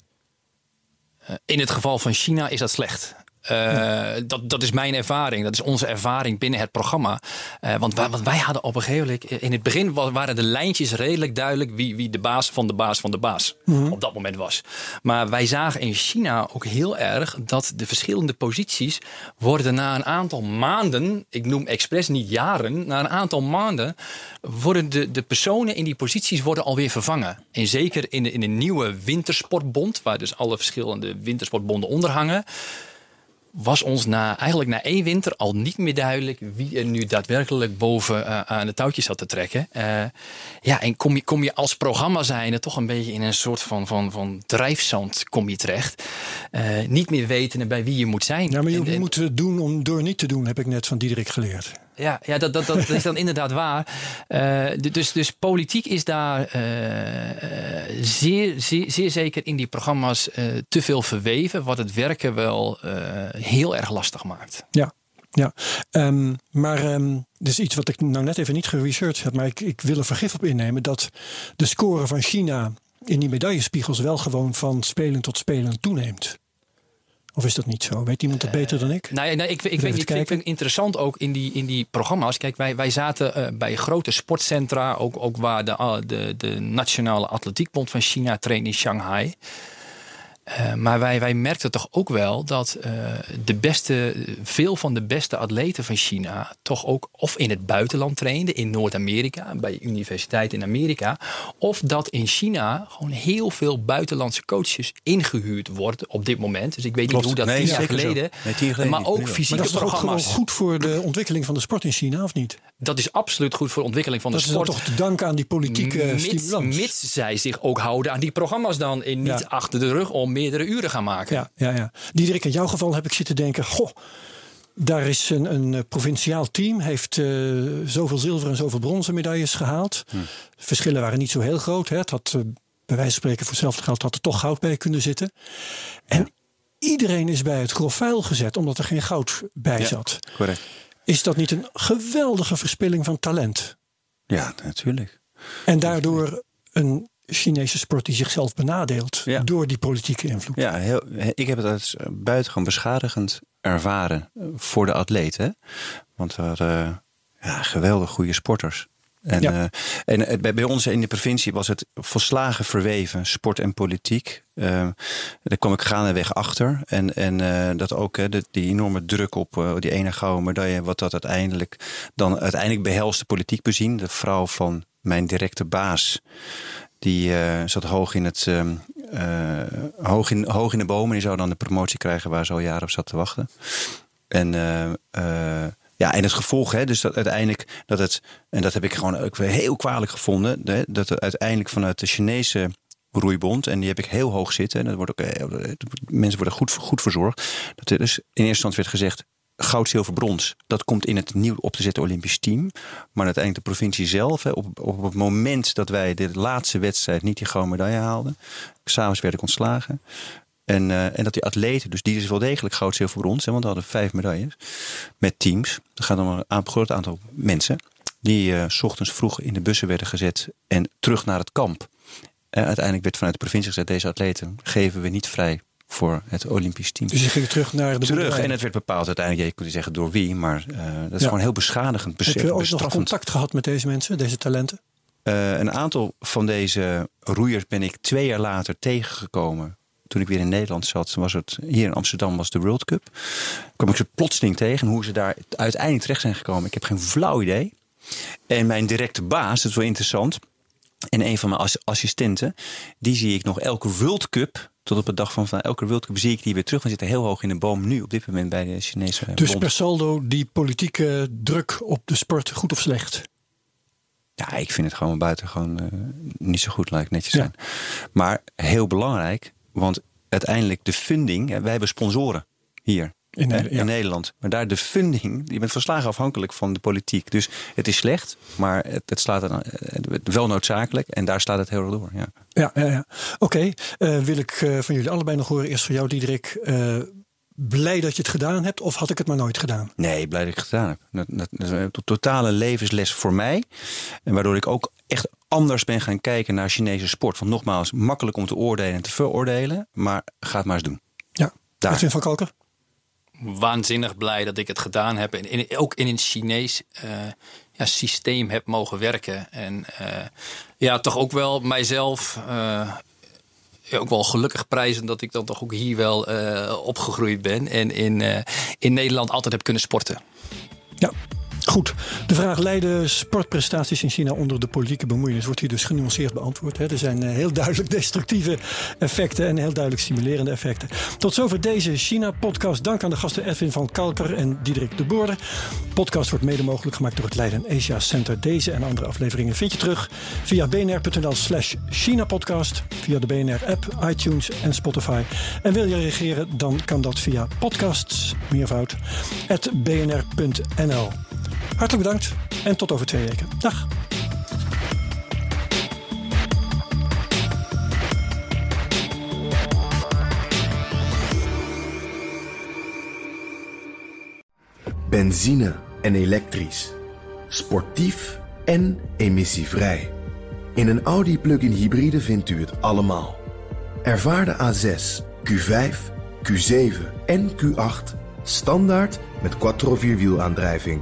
Uh, in het geval van China is dat slecht. Uh, dat, dat is mijn ervaring. Dat is onze ervaring binnen het programma. Uh, want, wij, want wij hadden op een gegeven moment... In het begin waren de lijntjes redelijk duidelijk... wie, wie de baas van de baas van de baas mm -hmm. op dat moment was. Maar wij zagen in China ook heel erg... dat de verschillende posities worden na een aantal maanden... ik noem expres niet jaren... na een aantal maanden worden de, de personen in die posities worden alweer vervangen. En zeker in de, in de nieuwe wintersportbond... waar dus alle verschillende wintersportbonden onder hangen was ons na, eigenlijk na één winter al niet meer duidelijk wie er nu daadwerkelijk boven uh, aan de touwtjes zat te trekken. Uh, ja, en kom je, kom je als programma zijnde toch een beetje in een soort van, van, van drijfzand kom je terecht. Uh, niet meer weten bij wie je moet zijn. Ja, maar je en, moet het doen om door niet te doen, heb ik net van Diederik geleerd. Ja, ja dat, dat, dat is dan inderdaad waar. Uh, dus, dus politiek is daar uh, zeer, zeer, zeer zeker in die programma's uh, te veel verweven, wat het werken wel heel erg lastig maakt. Ja. Ja, um, maar um, dus iets wat ik nou net even niet geresearched heb, maar ik, ik wil er vergif op innemen dat de score van China in die medaillespiegels wel gewoon van spelen tot spelen toeneemt. Of is dat niet zo? Weet iemand het beter dan ik? Uh, nou, nou, ik, ik, weet, ik, ik vind het interessant ook in die, in die programma's. Kijk, wij, wij zaten uh, bij grote sportcentra, ook, ook waar de, de, de Nationale Atletiekbond van China traint in Shanghai. Uh, maar wij, wij merkten toch ook wel dat uh, de beste, veel van de beste atleten van China toch ook of in het buitenland trainden, in Noord-Amerika, bij universiteiten in Amerika, of dat in China gewoon heel veel buitenlandse coaches ingehuurd worden op dit moment. Dus ik weet Klopt. niet hoe dat nee, tien, jaar geleden, nee, tien jaar geleden, maar ook fysieke maar dat is toch ook goed voor de ontwikkeling van de sport in China, of niet? Dat is absoluut goed voor de ontwikkeling van dat de sport. Dat is toch te danken aan die politieke mits, stimulans. Mits zij zich ook houden aan die programma's dan en niet Ja. achter de rug om meerdere uren gaan maken. Ja, ja, ja. Diederik, in jouw geval heb ik zitten denken... Goh, daar is een, een eh, provinciaal team, heeft eh, zoveel zilver en zoveel bronzen medailles gehaald. Hm. Verschillen waren niet zo heel groot. Hè. Het had, eh, bij wijze van spreken voor hetzelfde geld had er toch goud bij kunnen zitten. En iedereen is bij het grof vuil gezet, omdat er geen goud bij Ja. zat. Correct. Is dat niet een geweldige verspilling van talent? Ja, natuurlijk. En daardoor een Chinese sport die zichzelf benadeelt Ja. door die politieke invloed. Ja, heel, ik heb het als buitengewoon beschadigend ervaren eh, voor de atleten. Want we hadden ja, geweldig goede sporters. En, Ja. eh, en het- bij, bij ons in de provincie was het volslagen verweven, sport en politiek. Eh, daar kwam ik gaandeweg achter. En, en eh, dat ook hè, de, die enorme druk op eh, die ene gouden medaille, wat dat uiteindelijk dan uiteindelijk behelst de politiek bezien. De vrouw van mijn directe baas, die eh, zat hoog in het. ehm, eh, hoog, in, hoog in de bomen. Die zou dan de promotie krijgen waar ze al jaren op zat te wachten. En, eh, ja, en het gevolg, hè, dus dat uiteindelijk dat het, en dat heb ik gewoon ook heel kwalijk gevonden, hè, dat het uiteindelijk vanuit de Chinese roeibond. En die heb ik heel hoog zitten. En dat wordt ook, mensen worden goed, goed verzorgd. Dat er dus in eerste instantie werd gezegd goud, zilver, brons. Dat komt in het nieuw op te zetten Olympisch team. Maar uiteindelijk de provincie zelf, hè, op, op het moment dat wij de laatste wedstrijd niet die gouden medaille haalden, s'avonds werd ik ontslagen. En, uh, en dat die atleten, dus die is wel degelijk goud, zilver, brons, hè, want we hadden vijf medailles met teams. Dat gaat om een groot aantal mensen. Die uh, s ochtends vroeg in de bussen werden gezet en terug naar het kamp. Uh, uiteindelijk werd vanuit de provincie gezegd: deze atleten geven we niet vrij voor het Olympisch team. Dus je ging terug naar de Terug, en het werd bepaald uiteindelijk, je kunt zeggen door wie, maar uh, dat is ja. gewoon heel beschadigend. Besef, Heb je ook nog contact gehad met deze mensen, deze talenten? Uh, een aantal van deze roeiers ben ik twee jaar later tegengekomen. Toen ik weer in Nederland zat, was het hier in Amsterdam was de World Cup. Kwam ik ze plotseling tegen hoe ze daar uiteindelijk terecht zijn gekomen. Ik heb geen flauw idee. En mijn directe baas, dat is wel interessant. En een van mijn assistenten, die zie ik nog elke World Cup tot op de dag van, van elke World Cup zie ik die weer terug. We zitten heel hoog in de boom nu op dit moment bij de Chinese Dus bond. per saldo die politieke druk op de sport goed of slecht? Ja, ik vind het gewoon buiten gewoon uh, niet zo goed, lijkt netjes zijn. Ja. Maar heel belangrijk, want uiteindelijk de funding, wij hebben sponsoren hier. In, hè, in ja. Nederland. Maar daar de funding, je bent verslagen afhankelijk van de politiek. Dus het is slecht, maar het, het slaat er, wel noodzakelijk. En daar slaat het heel erg door. Ja, ja, ja, ja. oké. Okay. Uh, wil ik uh, van jullie allebei nog horen. Eerst van jou, Diederik. Uh, blij dat je het gedaan hebt of had ik het maar nooit gedaan? Nee, blij dat ik het gedaan heb. Dat, dat, dat is een totale levensles voor mij. En waardoor ik ook echt anders ben gaan kijken naar Chinese sport. Want nogmaals, makkelijk om te oordelen en te veroordelen. Maar ga het maar eens doen. Ja, daar. Edwin van Kalker? Waanzinnig blij dat ik het gedaan heb. En ook in een Chinees uh, ja, systeem heb mogen werken. En uh, ja, toch ook wel mijzelf. Ja, ook wel gelukkig prijzen dat ik dan toch ook hier wel opgegroeid ben. En in, in Nederland altijd heb kunnen sporten. Ja, Goed, de vraag leiden sportprestaties in China onder de politieke bemoeienis wordt hier dus genuanceerd beantwoord. Hè. Er zijn heel duidelijk (laughs) destructieve effecten en heel duidelijk stimulerende effecten. Tot zover deze China-podcast. Dank aan de gasten Edwin van Kalker en Diederik de Boorde. De podcast wordt mede mogelijk gemaakt door het Leiden Asia Center. Deze en andere afleveringen vind je terug via bnr.nl slash China-podcast, via de BNR-app, iTunes en Spotify. En wil je reageren, dan kan dat via podcasts, bnr.nl. Hartelijk bedankt en tot over twee weken. Dag. Benzine en elektrisch. Sportief en emissievrij. In een Audi plug-in hybride vindt u het allemaal. Ervaar de A6, Q5, Q7 en Q8 standaard met quattro vierwielaandrijving.